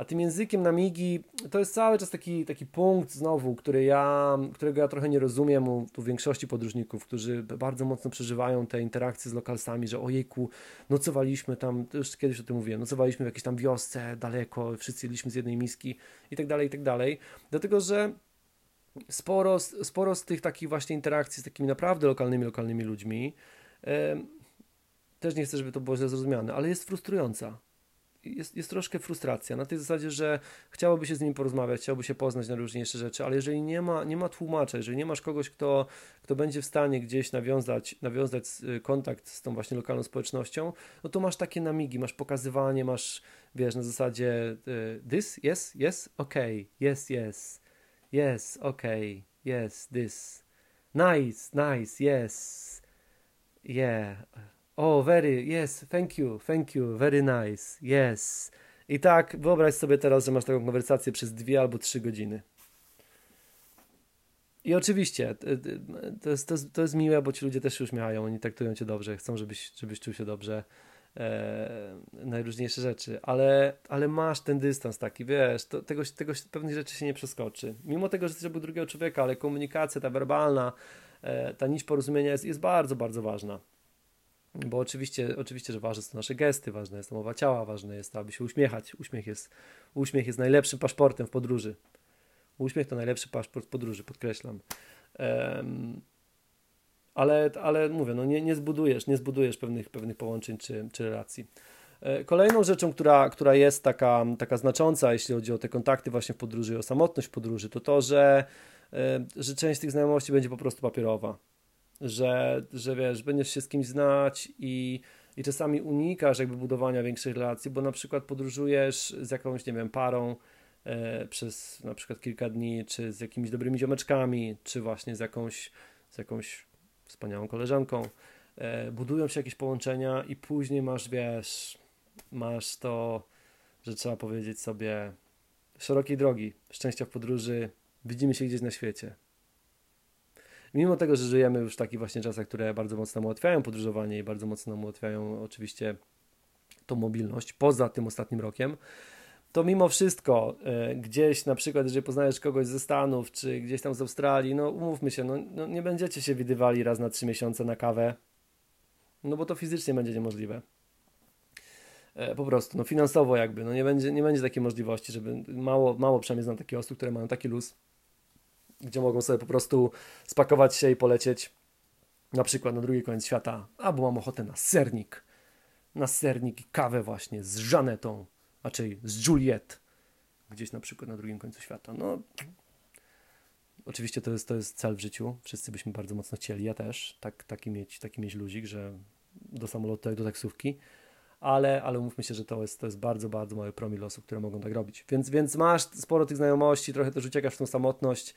a tym językiem na migi to jest cały czas taki, taki punkt znowu, który ja, którego ja trochę nie rozumiem u, u większości podróżników, którzy bardzo mocno przeżywają te interakcje z lokalsami, że ojejku, nocowaliśmy tam, już kiedyś o tym mówiłem, nocowaliśmy w jakiejś tam wiosce daleko, wszyscy jedliśmy z jednej miski i tak dalej, i tak dalej, dlatego, że sporo, sporo z tych takich właśnie interakcji z takimi naprawdę lokalnymi, lokalnymi ludźmi, e, też nie chcę, żeby to było źle zrozumiane, ale jest frustrująca. Jest, jest troszkę frustracja na tej zasadzie, że chciałoby się z nimi porozmawiać, chciałoby się poznać na różniejsze rzeczy, ale jeżeli nie ma, nie ma tłumacza, jeżeli nie masz kogoś, kto, kto będzie w stanie gdzieś nawiązać, nawiązać kontakt z tą właśnie lokalną społecznością, no to masz takie namigi, masz pokazywanie, masz, wiesz, na zasadzie e, this, yes, yes, okay, yes, yes, Yes, okay. Yes, this. Nice, nice, yes. Yeah. Oh, very, yes, thank you, thank you, very nice, yes. I tak, wyobraź sobie teraz, że masz taką konwersację przez dwie albo trzy godziny. I oczywiście, to jest, to, jest, to jest miłe, bo ci ludzie też się uśmiechają, oni traktują cię dobrze, chcą, żebyś, żebyś czuł się dobrze e, najróżniejsze rzeczy, ale, ale masz ten dystans taki, wiesz, to, tego, tego pewnych rzeczy się nie przeskoczy. Mimo tego, że jesteś obok drugiego człowieka, ale komunikacja, ta werbalna, e, ta nić porozumienia jest, jest bardzo, bardzo ważna. Bo oczywiście, oczywiście, że ważne są nasze gesty, ważna jest mowa ciała, ważne jest to, aby się uśmiechać. Uśmiech jest, uśmiech jest najlepszym paszportem w podróży. Uśmiech to najlepszy paszport w podróży, podkreślam. Um, ale, ale mówię, no nie, nie zbudujesz, nie zbudujesz pewnych, pewnych połączeń czy, czy relacji. E, kolejną rzeczą, która, która jest taka, taka znacząca, jeśli chodzi o te kontakty właśnie w podróży, o samotność w podróży, to to, że, e, że część tych znajomości będzie po prostu papierowa. Że, że wiesz, będziesz się z kimś znać i, i czasami unikasz jakby budowania większych relacji, bo na przykład podróżujesz z jakąś, nie wiem, parą e, przez na przykład kilka dni, czy z jakimiś dobrymi ziomeczkami, czy właśnie z jakąś, z jakąś wspaniałą koleżanką, e, budują się jakieś połączenia i później masz, wiesz, masz to, że trzeba powiedzieć sobie szerokiej drogi, szczęścia w podróży, widzimy się gdzieś na świecie. Mimo tego, że żyjemy już w takich właśnie czasach, które bardzo mocno ułatwiają podróżowanie i bardzo mocno ułatwiają oczywiście tą mobilność, poza tym ostatnim rokiem, to mimo wszystko e, gdzieś na przykład, jeżeli poznajesz kogoś ze Stanów, czy gdzieś tam z Australii, no umówmy się, no, no, nie będziecie się widywali raz na trzy miesiące na kawę, no bo to fizycznie będzie niemożliwe. E, po prostu, no finansowo jakby, no nie będzie, nie będzie takiej możliwości, żeby mało, mało przynajmniej znam takie osób, które mają taki luz, gdzie mogą sobie po prostu spakować się i polecieć na przykład na drugi koniec świata, albo mam ochotę na sernik, na sernik i kawę właśnie z Żanetą, raczej z Juliet, gdzieś na przykład na drugim końcu świata. No, oczywiście to jest, to jest cel w życiu. Wszyscy byśmy bardzo mocno chcieli, ja też, tak, taki, mieć, taki mieć luzik, że do samolotu, jak do taksówki, ale, ale umówmy się, że to jest, to jest bardzo, bardzo mały promil osób, które mogą tak robić. Więc, więc masz sporo tych znajomości, trochę też uciekasz w tą samotność,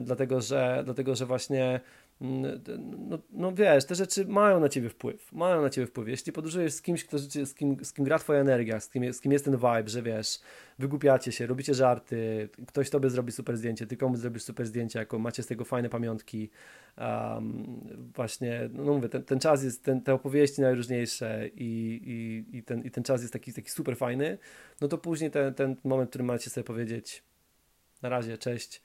dlatego, że, dlatego, że właśnie mm, no, no wiesz, te rzeczy mają na ciebie wpływ, mają na ciebie wpływ. Jeśli podróżujesz z kimś, kto, z, kim, z kim gra twoja energia, z kim, z kim jest ten vibe, że wiesz, wygłupiacie się, robicie żarty, ktoś tobie zrobi super zdjęcie, ty komuś zrobisz super zdjęcie, jako macie z tego fajne pamiątki. Um, właśnie, no mówię, ten, ten czas jest, ten, te opowieści najróżniejsze i, i, i, ten, i ten czas jest taki, taki super fajny, no to później ten, ten moment, w którym macie sobie powiedzieć na razie, cześć,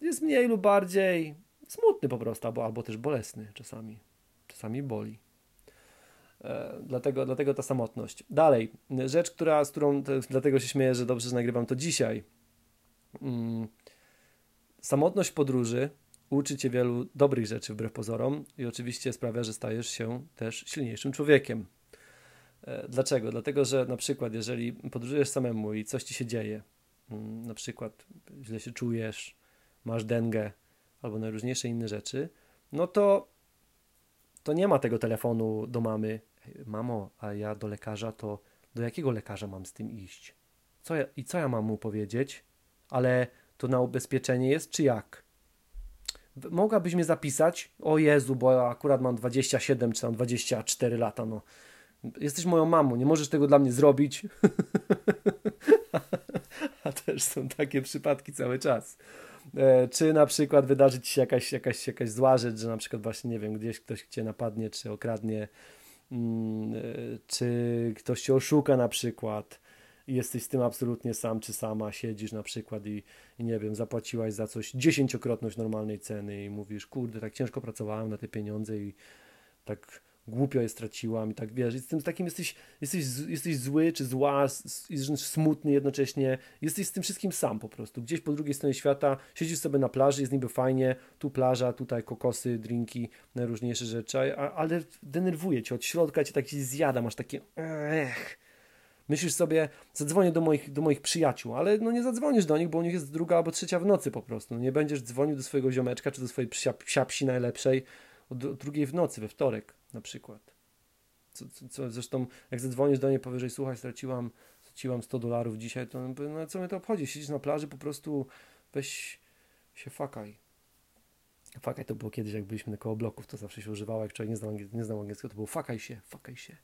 jest mniej lub bardziej smutny po prostu, albo, albo też bolesny czasami. Czasami boli. E, dlatego, dlatego ta samotność. Dalej, rzecz, która, z którą, dlatego się śmieję, że dobrze, że nagrywam to dzisiaj. Mm, samotność podróży uczy cię wielu dobrych rzeczy wbrew pozorom i oczywiście sprawia, że stajesz się też silniejszym człowiekiem. E, dlaczego? Dlatego, że na przykład, jeżeli podróżujesz samemu i coś ci się dzieje, mm, na przykład źle się czujesz, masz dengę albo najróżniejsze inne rzeczy, no to to nie ma tego telefonu do mamy. Mamo, a ja do lekarza, to do jakiego lekarza mam z tym iść? Co ja, I co ja mam mu powiedzieć? Ale to na ubezpieczenie jest, czy jak? Mogłabyś mnie zapisać? O Jezu, bo ja akurat mam 27 czy tam 24 lata, no. Jesteś moją mamą, nie możesz tego dla mnie zrobić. *laughs* A też są takie przypadki cały czas. E, czy na przykład wydarzyć się jakaś, jakaś, jakaś zła rzecz, że na przykład właśnie, nie wiem, gdzieś ktoś cię napadnie, czy okradnie, mm, e, czy ktoś cię oszuka na przykład i jesteś z tym absolutnie sam czy sama, siedzisz na przykład i, i nie wiem, zapłaciłaś za coś dziesięciokrotność normalnej ceny i mówisz, kurde, tak ciężko pracowałem na te pieniądze i tak głupio je straciłam i tak wiesz, z tym takim jesteś, jesteś, jesteś zły czy zła, i smutny jednocześnie, jesteś z tym wszystkim sam po prostu, gdzieś po drugiej stronie świata, siedzisz sobie na plaży, jest niby fajnie, tu plaża, tutaj kokosy, drinki, najróżniejsze rzeczy, ale denerwuje cię, od środka cię tak zjada, masz takie ech, Myślisz sobie, zadzwonię do moich, do moich przyjaciół, ale no nie zadzwonisz do nich, bo u nich jest druga albo trzecia w nocy po prostu. No nie będziesz dzwonił do swojego ziomeczka czy do swojej psia, psia psi najlepszej o drugiej w nocy, we wtorek na przykład. Co, co, co, zresztą jak zadzwonisz do niej powyżej, słuchaj, straciłam, straciłam 100 dolarów dzisiaj, to no co mnie to obchodzi? Siedzisz na plaży, po prostu weź się fakaj. Fakaj to było kiedyś, jak byliśmy na koło bloków, to zawsze się używało, jak człowiek nie znał, nie znał angielskiego, to było fakaj się, fakaj się.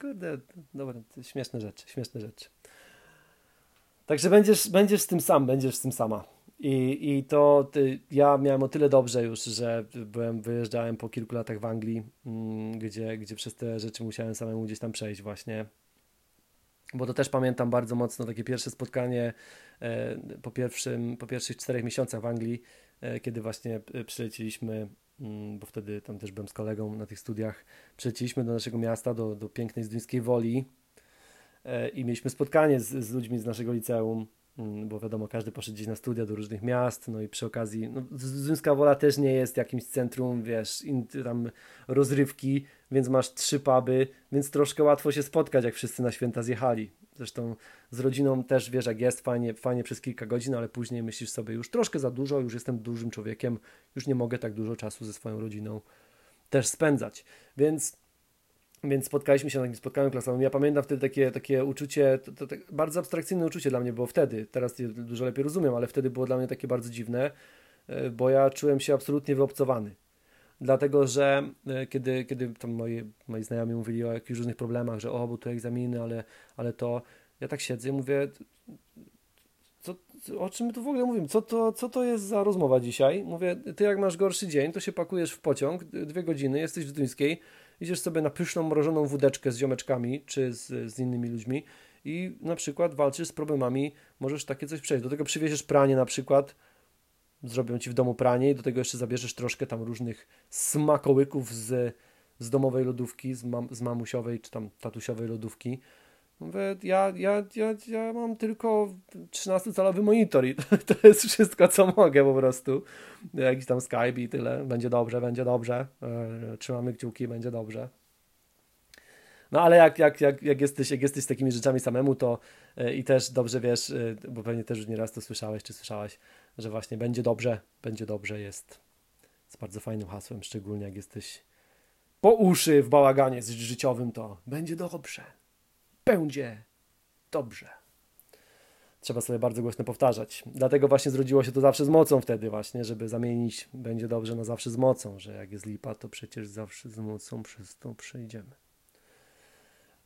Kurde, dobra, śmieszne rzeczy, śmieszne rzeczy. Także będziesz, będziesz z tym sam, będziesz z tym sama. I, i to ja miałem o tyle dobrze już, że byłem, wyjeżdżałem po kilku latach w Anglii, mm, gdzie, gdzie przez te rzeczy musiałem samemu gdzieś tam przejść właśnie. Bo to też pamiętam bardzo mocno takie pierwsze spotkanie e, po, pierwszym, po pierwszych czterech miesiącach w Anglii, e, kiedy właśnie przyleciliśmy, mm, bo wtedy tam też byłem z kolegą na tych studiach, przyleciliśmy do naszego miasta, do, do pięknej Zduńskiej Woli e, i mieliśmy spotkanie z, z ludźmi z naszego liceum bo wiadomo, każdy poszedł gdzieś na studia do różnych miast, no i przy okazji, no, Zduńska Wola też nie jest jakimś centrum, wiesz, in, tam rozrywki, więc masz trzy puby, więc troszkę łatwo się spotkać, jak wszyscy na święta zjechali. Zresztą z rodziną też wiesz, jak jest, fajnie, fajnie przez kilka godzin, ale później myślisz sobie już troszkę za dużo, już jestem dużym człowiekiem, już nie mogę tak dużo czasu ze swoją rodziną też spędzać. Więc więc spotkaliśmy się na takim spotkaniu klasowym. Ja pamiętam wtedy takie, takie uczucie, to, to, to, bardzo abstrakcyjne uczucie dla mnie było wtedy. Teraz je dużo lepiej rozumiem, ale wtedy było dla mnie takie bardzo dziwne, e, bo ja czułem się absolutnie wyobcowany. Dlatego, że e, kiedy, kiedy tam moi, moi znajomi mówili o jakichś różnych problemach, że o, bo tu egzaminy, ale, ale to ja tak siedzę i mówię, co, o czym my tu w ogóle mówimy? Co to, co to jest za rozmowa dzisiaj? Mówię, ty jak masz gorszy dzień, to się pakujesz w pociąg, dwie godziny, jesteś w Duńskiej, idziesz sobie na pyszną, mrożoną wódeczkę z ziomeczkami czy z, z innymi ludźmi i na przykład walczysz z problemami, możesz takie coś przejść. Do tego przywieziesz pranie na przykład, zrobią ci w domu pranie i do tego jeszcze zabierzesz troszkę tam różnych smakołyków z, z domowej lodówki, z, mam, z mamusiowej czy tam tatusiowej lodówki Mówię, ja, ja, ja, ja mam tylko 13-calowy monitor i to, *laughs* to, jest wszystko, co mogę po prostu. Jakiś tam Skype i tyle. Będzie dobrze, będzie dobrze. E, trzymamy kciuki, będzie dobrze. No ale jak, jak, jak, jak, jesteś, jak jesteś z takimi rzeczami samemu, to yy, i też dobrze wiesz, yy, bo pewnie też już nieraz to słyszałeś, czy słyszałaś, że właśnie będzie dobrze, będzie dobrze jest, jest bardzo fajnym hasłem, szczególnie jak jesteś po uszy w bałaganie życiowym, to będzie dobrze, będzie dobrze trzeba sobie bardzo głośno powtarzać. Dlatego właśnie zrodziło się to zawsze z mocą wtedy właśnie, żeby zamienić będzie dobrze na zawsze z mocą, że jak jest lipa, to przecież zawsze z mocą przez to przejdziemy.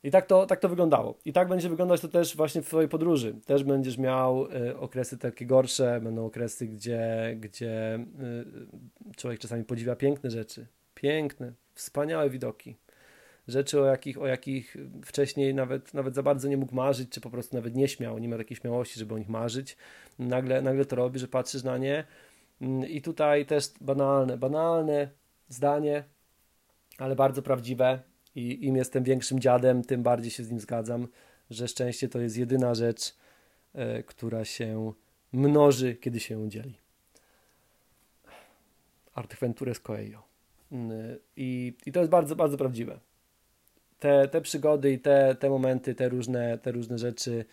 I tak to, tak to wyglądało. I tak będzie wyglądać to też właśnie w Twojej podróży. Też będziesz miał y, okresy takie gorsze, będą okresy, gdzie, gdzie y, człowiek czasami podziwia piękne rzeczy. Piękne, wspaniałe widoki rzeczy, o jakich, o jakich wcześniej nawet, nawet za bardzo nie mógł marzyć, czy po prostu nawet nie śmiał, nie miał takiej śmiałości, żeby o nich marzyć. Nagle, nagle to robi, że patrzysz na nie. Mm, I tutaj też banalne, banalne zdanie, ale bardzo prawdziwe. I im jestem większym dziadem, tym bardziej się z nim zgadzam, że szczęście to jest jedyna rzecz, e, która się mnoży, kiedy się ją dzieli. Artefentures Coelho. Mm, I, I to jest bardzo, bardzo prawdziwe te, te przygody i te, te momenty, te różne, te różne rzeczy,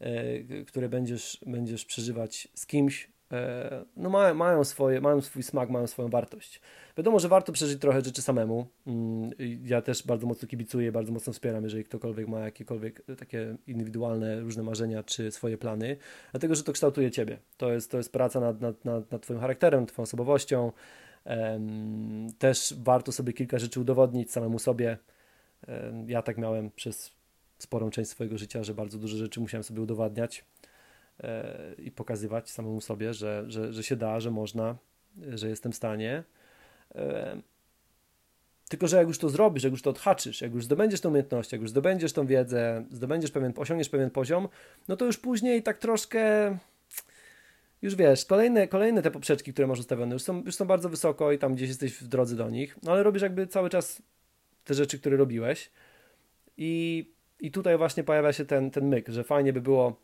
e, które będziesz, będziesz przeżywać z kimś, e, no mają, mają, swoje, mają swój smak, mają swoją wartość. Wiadomo, że warto przeżyć trochę rzeczy samemu. Mm, ja też bardzo mocno kibicuję, bardzo mocno wspieram, jeżeli ktokolwiek ma jakiekolwiek takie indywidualne, różne marzenia czy swoje plany, dlatego, że to kształtuje ciebie. To jest, to jest praca nad, nad, nad, nad twoim charakterem, twoją osobowością. Też warto sobie kilka rzeczy udowodnić samemu sobie, ja tak miałem przez sporą część swojego życia, że bardzo dużo rzeczy musiałem sobie udowadniać e, i pokazywać samemu sobie, że, że, że się da, że można, że jestem w stanie. Tylko, że jak już to zrobisz, jak już to odhaczysz, jak już zdobędziesz tą umiejętność, jak już zdobędziesz tą wiedzę, zdobędziesz pewien, osiągniesz pewien poziom, no to już później tak troszkę już wiesz, kolejne, kolejne te poprzeczki, które masz ustawione, już są, już są bardzo wysoko i tam gdzieś jesteś w drodze do nich, no ale robisz jakby cały czas te rzeczy, które robiłeś. I, i tutaj właśnie pojawia się ten, ten myk, że fajnie by było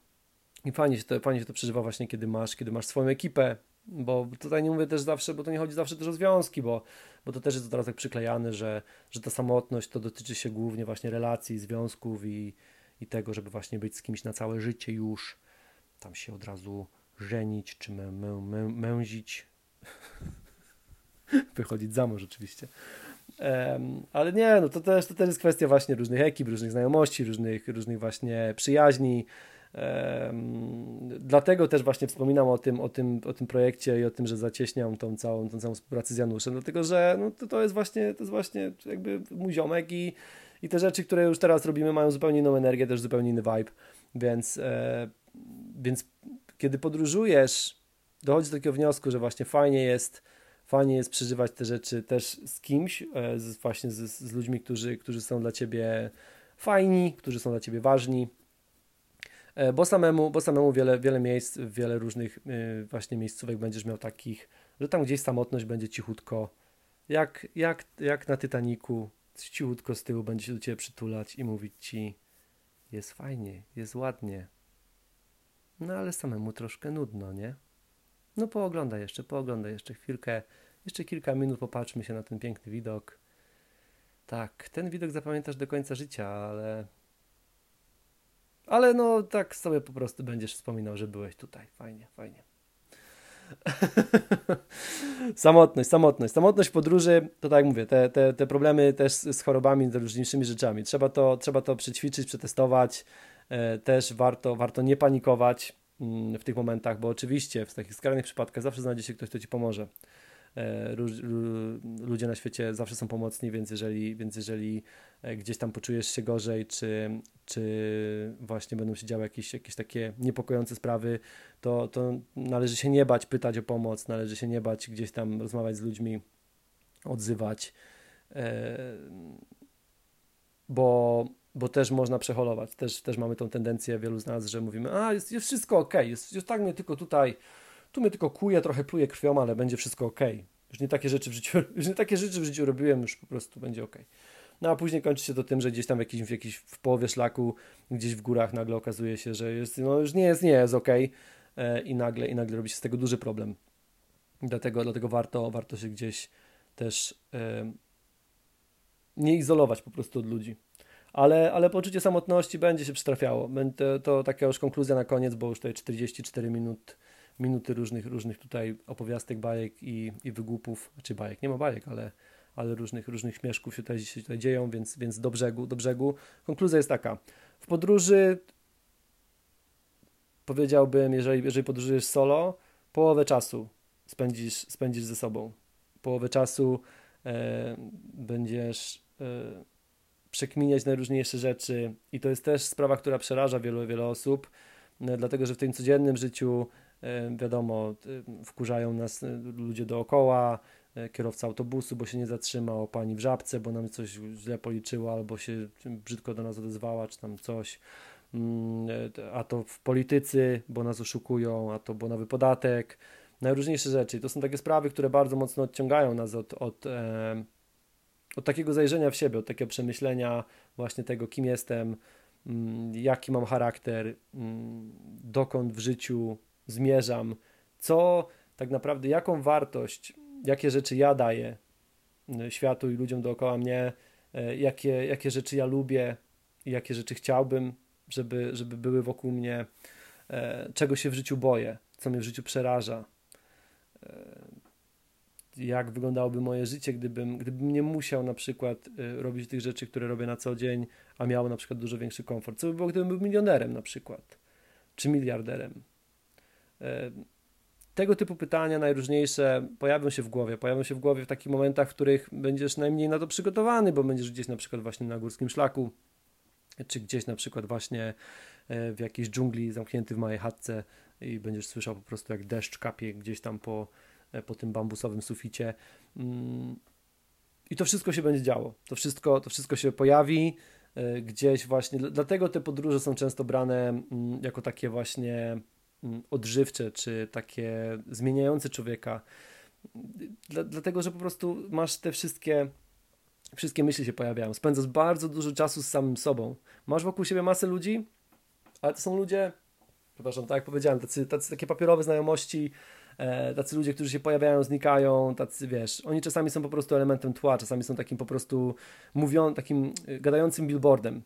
i fajnie się, to, fajnie się to przeżywa właśnie, kiedy masz, kiedy masz swoją ekipę, bo tutaj nie mówię też zawsze, bo to nie chodzi zawsze też o związki, bo, bo to też jest teraz tak przyklejane, że, że ta samotność to dotyczy się głównie właśnie relacji, związków i, i tego, żeby właśnie być z kimś na całe życie już, tam się od razu żenić, czy mę, mę, mę, męzić, *laughs* wychodzić za mąż oczywiście. Um, ale nie, no to też, to też jest kwestia właśnie różnych ekip, różnych znajomości, różnych, różnych właśnie przyjaźni. Um, dlatego też właśnie wspominam o tym, o, tym, o tym projekcie i o tym, że zacieśniam tą całą, tą całą współpracę z Januszem, dlatego że no, to, to jest właśnie to jest właśnie jakby mój ziomek i, i te rzeczy, które już teraz robimy mają zupełnie inną energię, też zupełnie inny vibe, więc, e, więc kiedy podróżujesz, dochodzi do takiego wniosku, że właśnie fajnie jest fajnie jest przeżywać te rzeczy też z kimś, e, z, właśnie z, z ludźmi, którzy, którzy są dla ciebie fajni, którzy są dla ciebie ważni. E, bo samemu, bo samemu wiele, wiele miejsc, wiele różnych e, właśnie miejscówek będziesz miał takich, że tam gdzieś samotność będzie cichutko, jak, jak, jak na Titaniku, cichutko z tyłu będzie się do ciebie przytulać i mówić ci jest fajnie, jest ładnie. No ale samemu troszkę nudno, nie? No pooglądaj jeszcze, pooglądaj jeszcze chwilkę, jeszcze kilka minut, popatrzmy się na ten piękny widok. Tak, ten widok zapamiętasz do końca życia, ale... Ale no tak sobie po prostu będziesz wspominał, że byłeś tutaj. Fajnie, fajnie. *laughs* samotność, samotność. Samotność podróży, to tak jak mówię, te, te, te problemy też z chorobami, z różniejszymi rzeczami. Trzeba to, trzeba to przećwiczyć, przetestować. E, też warto, warto nie panikować w tych momentach, bo oczywiście w takich skrajnych przypadkach zawsze znajdzie się ktoś, kto ci pomoże. E, ludzie na świecie zawsze są pomocni, więc jeżeli, więc jeżeli e, gdzieś tam poczujesz się gorzej, czy, czy właśnie będą się działy jakieś, jakieś takie niepokojące sprawy, to, to należy się nie bać pytać o pomoc, należy się nie bać gdzieś tam rozmawiać z ludźmi, odzywać, e, bo bo też można przeholować. Też, też mamy tą tendencję wielu z nas, że mówimy, a jest, jest wszystko ok, jest, jest tak mnie tylko tutaj, tu mnie tylko kuje, trochę pluje krwią, ale będzie wszystko ok. Już nie takie rzeczy w życiu, *laughs* już nie takie rzeczy w życiu robiłem, już po prostu będzie ok. No a później kończy się to tym, że gdzieś tam jakiś, w, jakiś, w połowie szlaku, gdzieś w górach nagle okazuje się, że jest, no już nie jest, nie jest ok e, i nagle, i nagle robi się z tego duży problem. Dlatego, dlatego warto, warto się gdzieś też e, nie izolować po prostu od ludzi ale, ale poczucie samotności będzie się przytrafiało. To, taka już konkluzja na koniec, bo już tutaj 44 minut, minuty różnych, różnych tutaj opowiastek, bajek i, i wygłupów, czy bajek, nie ma bajek, ale, ale różnych, różnych śmieszków się tutaj, się tutaj dzieją, więc, więc do brzegu, do brzegu. Konkluzja jest taka. W podróży powiedziałbym, jeżeli, jeżeli podróżujesz solo, połowę czasu spędzisz, spędzisz ze sobą. Połowę czasu e, będziesz e, przekminiać najróżniejsze rzeczy i to jest też sprawa, która przeraża wielu, wiele osób, e, dlatego że w tym codziennym życiu e, wiadomo, e, wkurzają nas ludzie dookoła, kierowca autobusu, bo się nie zatrzymał, pani w żabce, bo nam coś źle policzyła, albo się brzydko do nas odezwała, czy tam coś. Mm, a to w politycy, bo nas oszukują, a to bo nowy podatek, najróżniejsze rzeczy. to są takie sprawy, które bardzo mocno odciągają nas od, od, od takiego zajrzenia w siebie, od takiego przemyślenia właśnie tego, kim jestem, mm, jaki mam charakter, mm, dokąd w życiu zmierzam, co tak naprawdę, jaką wartość, jakie rzeczy ja daję światu i ludziom dookoła mnie, e, jakie, jakie rzeczy ja lubię, jakie rzeczy chciałbym żeby, żeby były wokół mnie, e, czego się w życiu boję, co mnie w życiu przeraża. Jak wyglądałoby moje życie, gdybym, gdybym nie musiał na przykład e, robić tych rzeczy, które robię na co dzień, a miał na przykład dużo większy komfort. Co by było, gdybym był milionerem na przykład, czy miliarderem. Tego typu pytania najróżniejsze pojawią się w głowie. Pojawią się w głowie w takich momentach, w których będziesz najmniej na to przygotowany, bo będziesz gdzieś na przykład właśnie na górskim szlaku, czy gdzieś na przykład właśnie e, w jakiejś dżungli zamknięty w małej chatce i będziesz słyszał po prostu jak deszcz kapie gdzieś tam po, po tym bambusowym suficie. Mm. I to wszystko się będzie działo. To wszystko, to wszystko się pojawi e, gdzieś właśnie. Dlatego te podróże są często brane mm, jako takie właśnie mm, odżywcze, czy takie zmieniające człowieka. Dlatego, że po prostu masz te wszystkie wszystkie myśli się pojawiają. Spędzasz bardzo dużo czasu z samym sobą. Masz wokół siebie masę ludzi, ale to są ludzie, przepraszam, tak jak powiedziałem, tacy, tacy takie papierowe znajomości, e, tacy ludzie, którzy się pojawiają, znikają, tacy, wiesz, oni czasami są po prostu elementem tła, czasami są takim po prostu mówią, takim e, gadającym billboardem.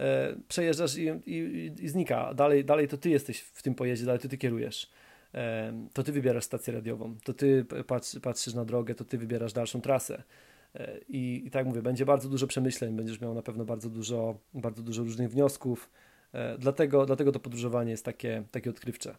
E, przejeżdżasz i, i, i, znika, dalej, dalej to ty jesteś w tym pojeździe, dalej to ty kierujesz. E, to ty wybierasz stację radiową, to ty patrz, patrzysz na drogę, to ty wybierasz dalszą trasę. I, I tak mówię, będzie bardzo dużo przemyśleń, będziesz miał na pewno bardzo dużo, bardzo dużo różnych wniosków. E, dlatego, dlatego to podróżowanie jest takie, takie odkrywcze.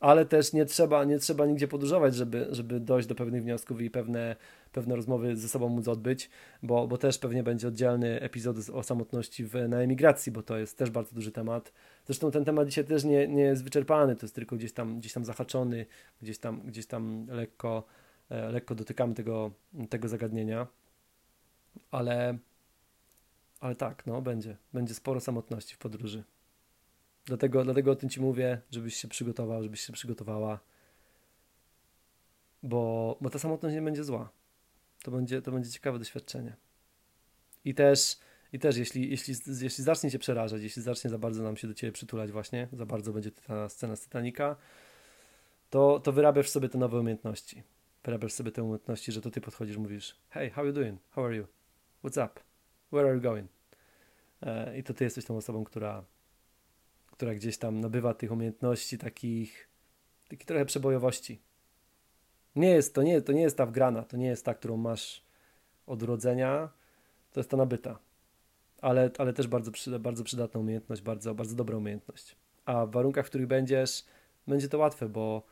Ale też nie trzeba, nie trzeba nigdzie podróżować, żeby, żeby dojść do pewnych wniosków i pewne, pewne rozmowy ze sobą móc odbyć, bo, bo też pewnie będzie oddzielny epizod o samotności w, na emigracji, bo to jest też bardzo duży temat. Zresztą ten temat dzisiaj też nie, nie jest wyczerpany, to jest tylko gdzieś tam, gdzieś tam zahaczony, gdzieś tam, gdzieś tam lekko E, lekko dotykamy tego, tego zagadnienia, ale, ale tak, no będzie, będzie sporo samotności w podróży. Dlatego, dlatego o tym Ci mówię, żebyś się przygotował, żebyś się przygotowała, bo, bo ta samotność nie będzie zła. To będzie, to będzie ciekawe doświadczenie. I też, i też jeśli, jeśli, jeśli zacznie Cię przerażać, jeśli zacznie za bardzo nam się do Ciebie przytulać właśnie, za bardzo będzie ta scena z Titanica, to, to wyrabiasz sobie te nowe umiejętności wyrabiasz sobie te umiejętności, że to ty podchodzisz, mówisz hey, how you doing? How are you? What's up? Where are you going? E, I to ty jesteś tą osobą, która, która gdzieś tam nabywa tych umiejętności takich, takich trochę przebojowości. Nie jest, to, nie, to nie jest ta wgrana, to nie jest ta, którą masz od urodzenia, to jest ta nabyta. Ale, ale też bardzo, przyda, bardzo przydatna umiejętność, bardzo, bardzo dobra umiejętność. A w warunkach, w których będziesz, będzie to łatwe, bo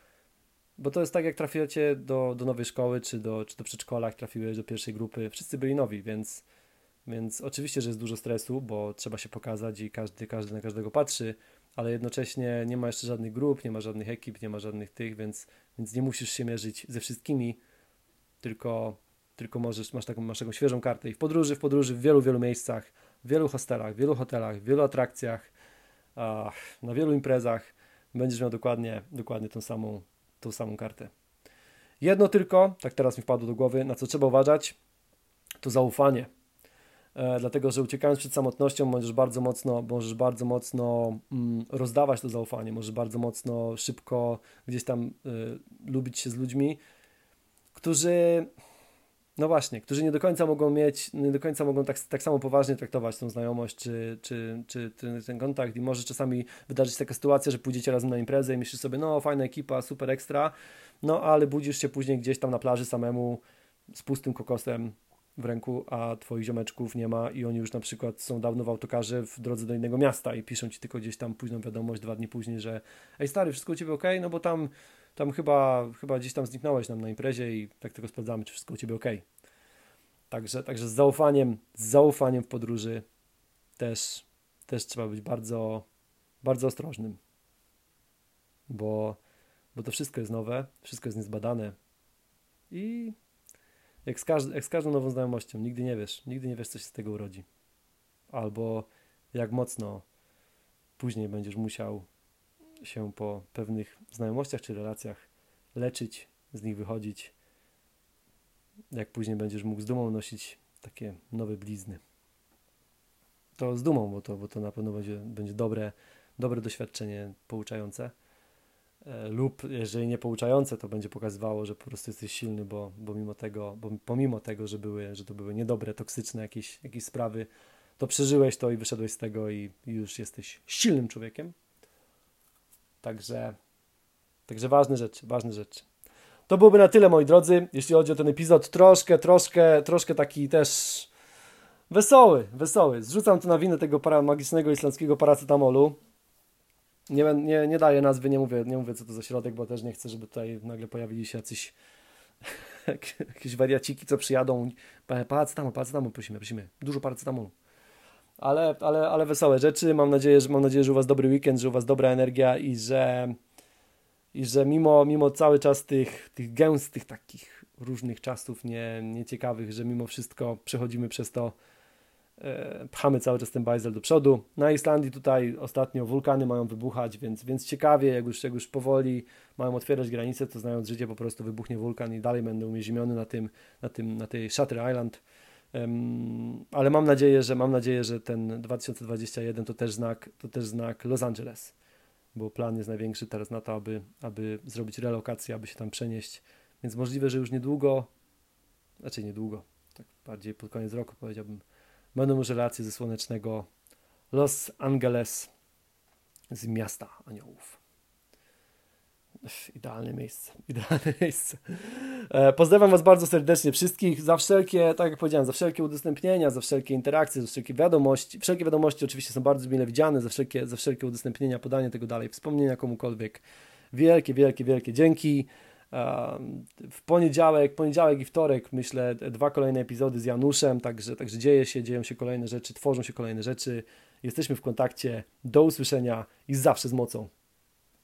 bo to jest tak, jak trafiacie do, do nowej szkoły, czy do, czy do przedszkola, jak trafiłeś do pierwszej grupy. Wszyscy byli nowi, więc, więc oczywiście, że jest dużo stresu, bo trzeba się pokazać i każdy, każdy na każdego patrzy, ale jednocześnie nie ma jeszcze żadnych grup, nie ma żadnych ekip, nie ma żadnych tych, więc, więc nie musisz się mierzyć ze wszystkimi, tylko, tylko możesz, masz taką, masz taką świeżą kartę. I w podróży, w podróży w wielu, wielu miejscach, w wielu hostelach, w wielu hotelach, w wielu atrakcjach, na wielu imprezach będziesz miał dokładnie, dokładnie tą samą tą samą kartę. Jedno tylko, tak teraz mi wpadło do głowy, na co trzeba uważać, to zaufanie. E, dlatego, że uciekając przed samotnością możesz bardzo mocno, możesz bardzo mocno mm, rozdawać to zaufanie, możesz bardzo mocno, szybko gdzieś tam y, lubić się z ludźmi, którzy no właśnie, którzy nie do końca mogą mieć, nie do końca mogą tak, tak samo poważnie traktować tą znajomość czy, czy, czy ten, ten kontakt. I może czasami wydarzyć taka sytuacja, że pójdziecie razem na imprezę i myślisz sobie, no fajna ekipa, super ekstra, no ale budzisz się później gdzieś tam na plaży samemu z pustym kokosem w ręku, a twoich ziomeczków nie ma i oni już na przykład są dawno w autokarze w drodze do innego miasta i piszą ci tylko gdzieś tam późną wiadomość dwa dni później, że ej stary, wszystko u ciebie ok? No bo tam, tam chyba, chyba gdzieś tam zniknąłeś nam na imprezie i tak tylko sprawdzamy, czy wszystko u ciebie ok. Także, także z zaufaniem, z zaufaniem w podróży też, też trzeba być bardzo, bardzo ostrożnym, bo, bo to wszystko jest nowe, wszystko jest niezbadane i jak z, każd- jak z każdą nową znajomością, nigdy nie wiesz, nigdy nie wiesz, co się z tego urodzi. Albo jak mocno później będziesz musiał się po pewnych znajomościach czy relacjach leczyć, z nich wychodzić, jak później będziesz mógł z dumą nosić takie nowe blizny. To z dumą, bo to, bo to na pewno będzie, będzie dobre, dobre doświadczenie pouczające. E, lub jeżeli nie pouczające, to będzie pokazywało, że po prostu jesteś silny, bo, bo mimo tego, bo pomimo tego, że, były, że to były niedobre, toksyczne jakieś, jakieś sprawy, to przeżyłeś to i wyszedłeś z tego i, już jesteś silnym człowiekiem. Także, także ważne rzeczy, ważne rzeczy. To byłoby na tyle, moi drodzy, jeśli chodzi o ten epizod. Troszkę, troszkę, troszkę taki też wesoły, wesoły. Zrzucam tu na winę tego para, magicznego islandzkiego paracetamolu. Nie, nie, nie daję nazwy, nie mówię, nie mówię co to za środek, bo też nie chcę, żeby tutaj nagle pojawili się jacyś *laughs* jakieś wariaciki, co przyjadą. Paracetamol, paracetamol prosimy, prosimy. Dużo paracetamolu. Ale, ale, ale wesołe rzeczy. Mam nadzieję, że, mam nadzieję, że u Was dobry weekend, że u Was dobra energia i że, i że mimo, mimo cały czas tych, tych gęstych takich różnych czasów nie, nieciekawych, że mimo wszystko przechodzimy przez to pchamy cały czas ten bajzel do przodu. Na Islandii tutaj ostatnio wulkany mają wybuchać, więc, więc ciekawie, jak już, jak już powoli mają otwierać granice, to znając życie po prostu wybuchnie wulkan i dalej będę uwięziony na tym, na tym, na tej Shutter Island. Um, ale mam nadzieję, że mam nadzieję, że ten 2021 to też znak, to też znak Los Angeles, bo plan jest największy teraz na to, aby, aby zrobić relokację, aby się tam przenieść. Więc możliwe, że już niedługo, znaczy niedługo, tak bardziej pod koniec roku powiedziałbym, będą już relacje ze słonecznego Los Angeles z miasta aniołów. Idealne miejsce, *laughs* idealne miejsce. E, pozdrawiam Was bardzo serdecznie wszystkich za wszelkie, tak jak powiedziałem, za wszelkie udostępnienia, za wszelkie interakcje, za wszelkie wiadomości. Wszelkie wiadomości oczywiście są bardzo mile widziane, za wszelkie, za wszelkie udostępnienia, podanie tego dalej, wspomnienia komukolwiek. Wielkie, wielkie, wielkie dzięki. W poniedziałek, poniedziałek i wtorek myślę dwa kolejne epizody z Januszem, także, także dzieje się, dzieją się kolejne rzeczy, tworzą się kolejne rzeczy. Jesteśmy w kontakcie. Do usłyszenia i zawsze z mocą.